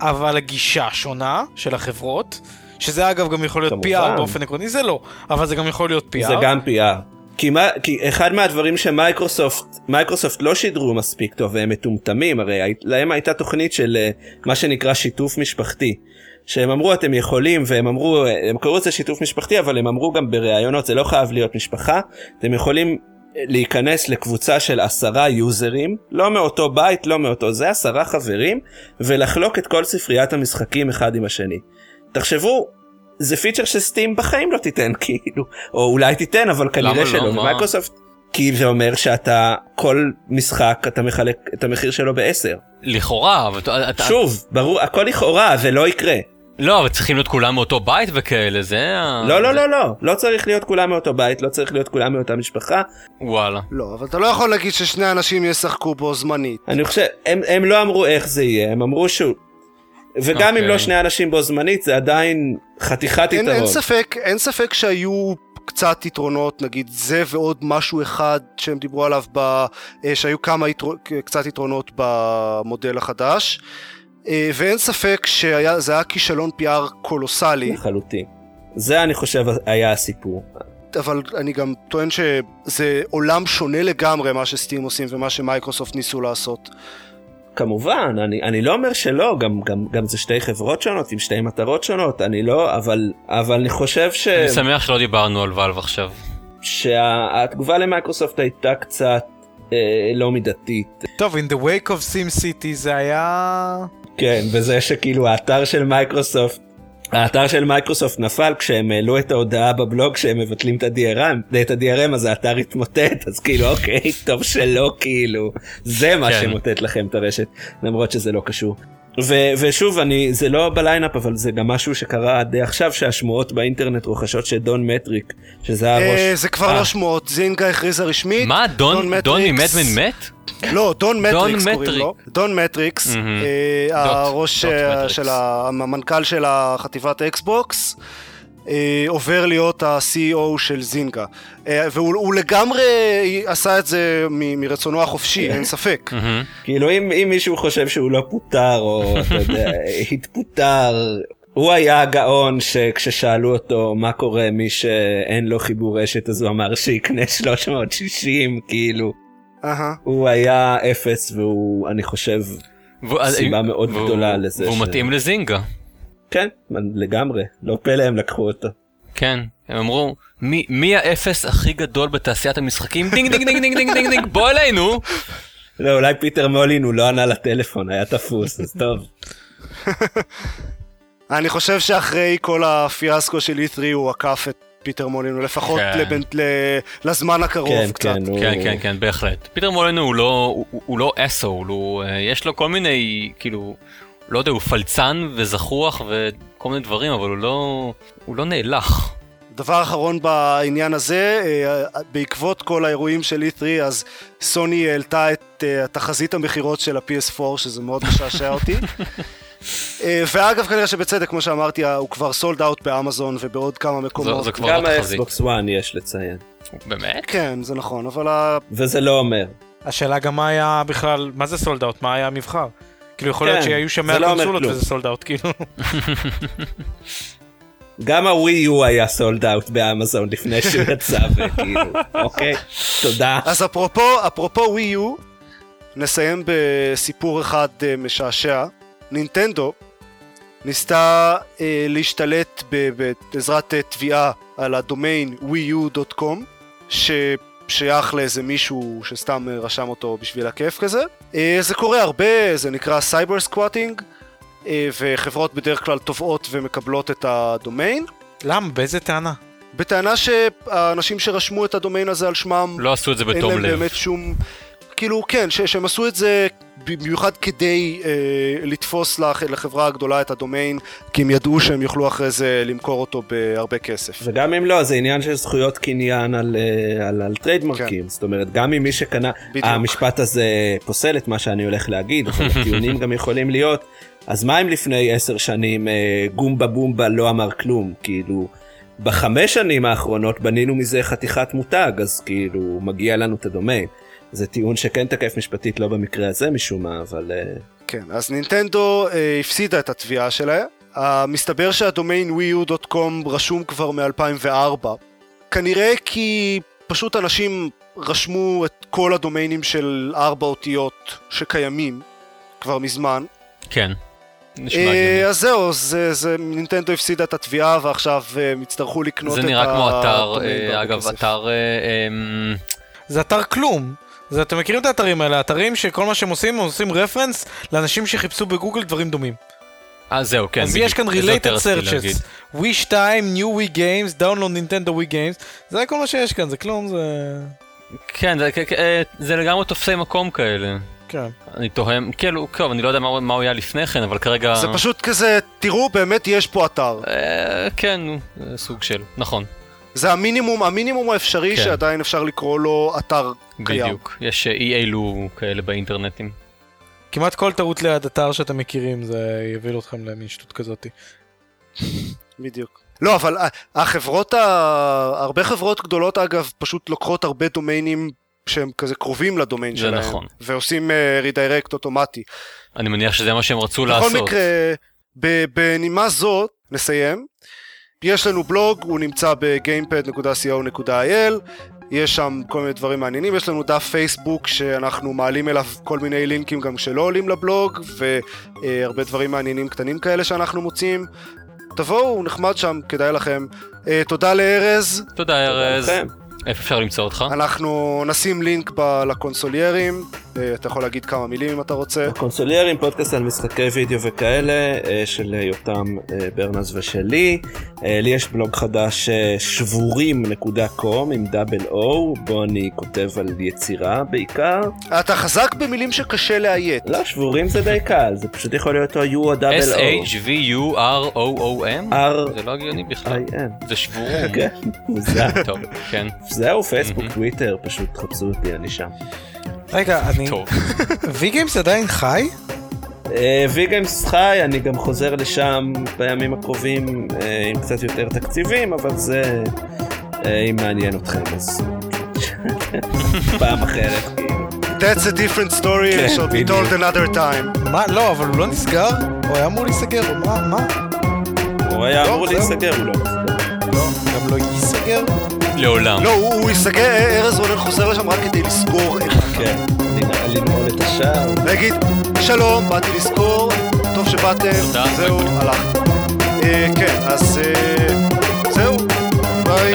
אבל הגישה שונה של החברות, שזה אגב גם יכול להיות כמובן. PR באופן עקרוני, זה לא, אבל זה גם יכול להיות PR. זה גם PR. כי, מה, כי אחד מהדברים שמייקרוסופט מייקרוסופט לא שידרו מספיק טוב והם מטומטמים הרי להם הייתה תוכנית של אה, מה שנקרא שיתוף משפחתי. שהם אמרו אתם יכולים והם אמרו הם קראו לזה שיתוף משפחתי אבל הם אמרו גם בראיונות זה לא חייב להיות משפחה אתם יכולים אה, להיכנס לקבוצה של עשרה יוזרים לא מאותו בית לא מאותו זה עשרה חברים ולחלוק את כל ספריית המשחקים אחד עם השני. תחשבו זה פיצ'ר ש Steam בחיים לא תיתן [LAUGHS] כאילו או אולי תיתן אבל כנראה לא, שלא לא, מייקרוסופט כי זה אומר שאתה כל משחק אתה מחלק את המחיר שלו בעשר. לכאורה אבל אתה שוב ברור הכל לכאורה זה לא יקרה. לא אבל צריכים להיות כולם מאותו בית וכאלה זה לא לא לא לא לא צריך להיות כולם מאותו בית לא צריך להיות כולם מאותה משפחה. וואלה. לא אבל אתה לא יכול להגיד ששני אנשים ישחקו בו זמנית. אני חושב הם, הם לא אמרו איך זה יהיה הם אמרו שהוא וגם okay. אם לא אוקיי. שני אנשים בו זמנית זה עדיין חתיכת אין, יתרון. אין ספק, אין ספק שהיו קצת יתרונות, נגיד זה ועוד משהו אחד שהם דיברו עליו, ב, אה, שהיו כמה יתר, קצת יתרונות במודל החדש. אה, ואין ספק שזה היה כישלון PR קולוסלי. לחלוטין. זה אני חושב היה הסיפור. אבל אני גם טוען שזה עולם שונה לגמרי מה ש Steam עושים ומה שמייקרוסופט ניסו לעשות. כמובן, אני, אני לא אומר שלא, גם, גם, גם זה שתי חברות שונות עם שתי מטרות שונות, אני לא, אבל, אבל אני חושב ש... אני שמח שלא דיברנו על Valve עכשיו. שהתגובה למייקרוסופט הייתה קצת אה, לא מידתית. טוב, in the wake of sim city זה היה... כן, וזה שכאילו האתר של מייקרוסופט האתר של מייקרוסופט נפל כשהם העלו את ההודעה בבלוג שהם מבטלים את ה-DRM, את ה-DRM אז האתר התמוטט, אז כאילו אוקיי, טוב שלא כאילו, זה מה כן. שמוטט לכם את הרשת, למרות שזה לא קשור. ו- ושוב אני זה לא ב lineup אבל זה גם משהו שקרה די עכשיו שהשמועות באינטרנט רוחשות שדון מטריק שזה הראש. אה, זה כבר לא שמועות זינגה הכריזה רשמית. מה דון דון מ Mad Men מת? לא דון מטריקס קוראים לו. דון מטריקס. אה, הראש אה, של המנכ"ל של החטיבת אקסבוקס. אה, עובר להיות ה-CEO של זינגה. אה, והוא לגמרי עשה את זה מרצונו החופשי, אין ספק. [LAUGHS] כאילו אם, אם מישהו חושב שהוא לא פוטר, או [LAUGHS] אתה יודע, התפוטר, הוא היה הגאון שכששאלו אותו מה קורה מי שאין לו חיבור רשת אז הוא אמר שיקנה 360 כאילו. הוא היה אפס והוא אני חושב סיבה מאוד גדולה לזה. והוא מתאים לזינגה. כן, לגמרי, לא פלא הם לקחו אותו. כן, הם אמרו, מי, מי האפס הכי גדול בתעשיית המשחקים? דינג דינג דינג דינג דינג דינג דינג, בוא אלינו! [LAUGHS] לא, אולי פיטר מולינו לא ענה לטלפון, היה תפוס, אז טוב. [LAUGHS] אני חושב שאחרי כל הפיאסקו של E3 הוא עקף את פיטר מולינו, לפחות כן. לבנ... ל... לזמן הקרוב כן, קצת. כן, הוא... כן, כן, כן, בהחלט. פיטר מולינו הוא לא, הוא, הוא לא asshole, הוא, אה, יש לו כל מיני, כאילו, לא יודע, הוא פלצן וזחוח וכל מיני דברים, אבל הוא לא, הוא לא נאלח. דבר אחרון בעניין הזה, אה, בעקבות כל האירועים של E3 אז סוני העלתה את אה, תחזית המכירות של ה-PS4 שזה מאוד משעשע אותי [LAUGHS] אה, ואגב כנראה שבצדק כמו שאמרתי הוא כבר sold out באמזון ובעוד כמה מקומות. זו, זו כבר גם האקסבוקס 1 יש לציין. באמת? כן זה נכון אבל. וזה לא אומר. השאלה גם מה היה בכלל מה זה sold out מה היה המבחר. כאילו יכול להיות כן, שהיו שם 100 לא קונסולות וזה sold out כאילו. [LAUGHS] גם הווי יו היה sold out באמזון לפני שהוא יצא [LAUGHS] וכאילו אוקיי תודה. אז אפרופו אפרופו ווי יו נסיים בסיפור אחד אה, משעשע נינטנדו ניסתה אה, להשתלט בעזרת אה, תביעה על הדומיין wiiu.com ששייך לאיזה מישהו שסתם אה, רשם אותו בשביל הכיף כזה. אה, זה קורה הרבה, זה נקרא cyber squatting אה, וחברות בדרך כלל תובעות ומקבלות את הדומיין. למה? באיזה טענה? בטענה שהאנשים שרשמו את הדומיין הזה על שמם לא עשו את זה בתום לב. אין להם באמת שום... כאילו כן, ש- שהם עשו את זה במיוחד כדי אה, לתפוס לח, לחברה הגדולה את הדומיין, כי הם ידעו שהם יוכלו אחרי זה למכור אותו בהרבה כסף. וגם אם לא, זה עניין של זכויות קניין על, אה, על, על trademark ים, כן. זאת אומרת, גם אם מי שקנה, בדיוק. המשפט הזה פוסל את מה שאני הולך להגיד, אבל הטיעונים גם יכולים להיות, אז מה אם לפני עשר שנים אה, גומבה בומבה לא אמר כלום, כאילו... בחמש שנים האחרונות בנינו מזה חתיכת מותג, אז כאילו מגיע לנו את הדומיין. זה טיעון שכן תקף משפטית, לא במקרה הזה משום מה, אבל... אה, כן, אז נינטנדו אה, הפסידה את התביעה שלה. Uh, מסתבר שהדומיין wiiu.com רשום כבר מ-2004. כנראה כי פשוט אנשים רשמו את כל הדומיינים של ארבע אותיות שקיימים כבר מזמן. כן. אה, אז זהו, זה, זה, נינטנדו הפסידה את התביעה ועכשיו הם יצטרכו לקנות את הדומיין. זה נראה כמו אתר, אגב, אתר... אמ, זה אתר כלום. זה, אתם מכירים את האתרים האלה, אתרים שכל מה שהם עושים, הם עושים רפרנס לאנשים שחיפשו בגוגל דברים דומים. אה זהו, כן. אז יש כאן related searches. Wii 2, New Wii Games, Download Nintendo Wii Games, זה כל מה שיש כאן, זה כלום, זה... כן, זה, אה, זה לגמרי תופסי מקום כאלה. כן. אני תוהם, כאילו, טוב, אני לא יודע מה, מה הוא היה לפני כן, אבל כרגע... זה פשוט כזה, תראו, באמת יש פה אתר. אה, כן, סוג של, נכון. זה המינימום, המינימום האפשרי כן. שעדיין אפשר לקרוא לו אתר בדיוק. קיים. בדיוק, יש אי אילו כאלה באינטרנטים. כמעט כל טעות ליד אתר שאתם מכירים זה יוביל אתכם למין שטות כזאתי. בדיוק. לא, אבל החברות, ה... הרבה חברות גדולות אגב פשוט לוקחות הרבה דומיינים שהם כזה קרובים לדומיין שלהם. זה נכון. ועושים רידיירקט uh, אוטומטי. אני מניח שזה מה שהם רצו בכל לעשות. בכל מקרה, בנימה זאת, נסיים. יש לנו בלוג, הוא נמצא ב-gamepad.co.il, יש שם כל מיני דברים מעניינים, יש לנו דף פייסבוק שאנחנו מעלים אליו כל מיני לינקים גם שלא עולים לבלוג, והרבה דברים מעניינים קטנים כאלה שאנחנו מוצאים. תבואו, נחמד שם, כדאי לכם. אה, תודה לארז. תודה ארז. איפה אפשר למצוא אותך? אנחנו נשים לינק ב- לקונסוליירים, אה, אתה יכול להגיד כמה מילים אם אתה רוצה. הקונסוליירים, פודקאסט על משחקי וידאו וכאלה, אה, של יותם ברנז ושלי. לי יש בלוג חדש שבורים.קום עם דאבל או, בו אני כותב על יצירה בעיקר. אתה חזק במילים שקשה לאיית. לא, שבורים זה די קל, זה פשוט יכול להיות או U או דאבל או. S-H-V-U-R-O-O-M? זה לא הגיוני בכלל. זה שבורים. כן, מוזר. טוב, כן. זהו, פייסבוק, טוויטר, פשוט חפשו אותי, אני שם. רגע, אני... טוב. [LAUGHS] וי-גיימס עדיין חי? וי-גיימס חי, אני גם חוזר לשם בימים הקרובים אה, עם קצת יותר תקציבים, אבל זה, אה, אם מעניין אתכם, אז [LAUGHS] פעם אחרת. That's a different story, it shall be told another time. מה? לא, אבל הוא לא נסגר? הוא היה אמור להיסגר, מה? מה? הוא היה אמור להיסגר, הוא לא נסגר. לא, גם לא ייסגר? לעולם. לא, הוא ייסגר, ארז רונן חוזר לשם רק כדי לסגור את... כן, לנעול את השער. להגיד, שלום, באתי לסגור, טוב שבאתם, זהו, הלך. כן, אז זהו, ביי.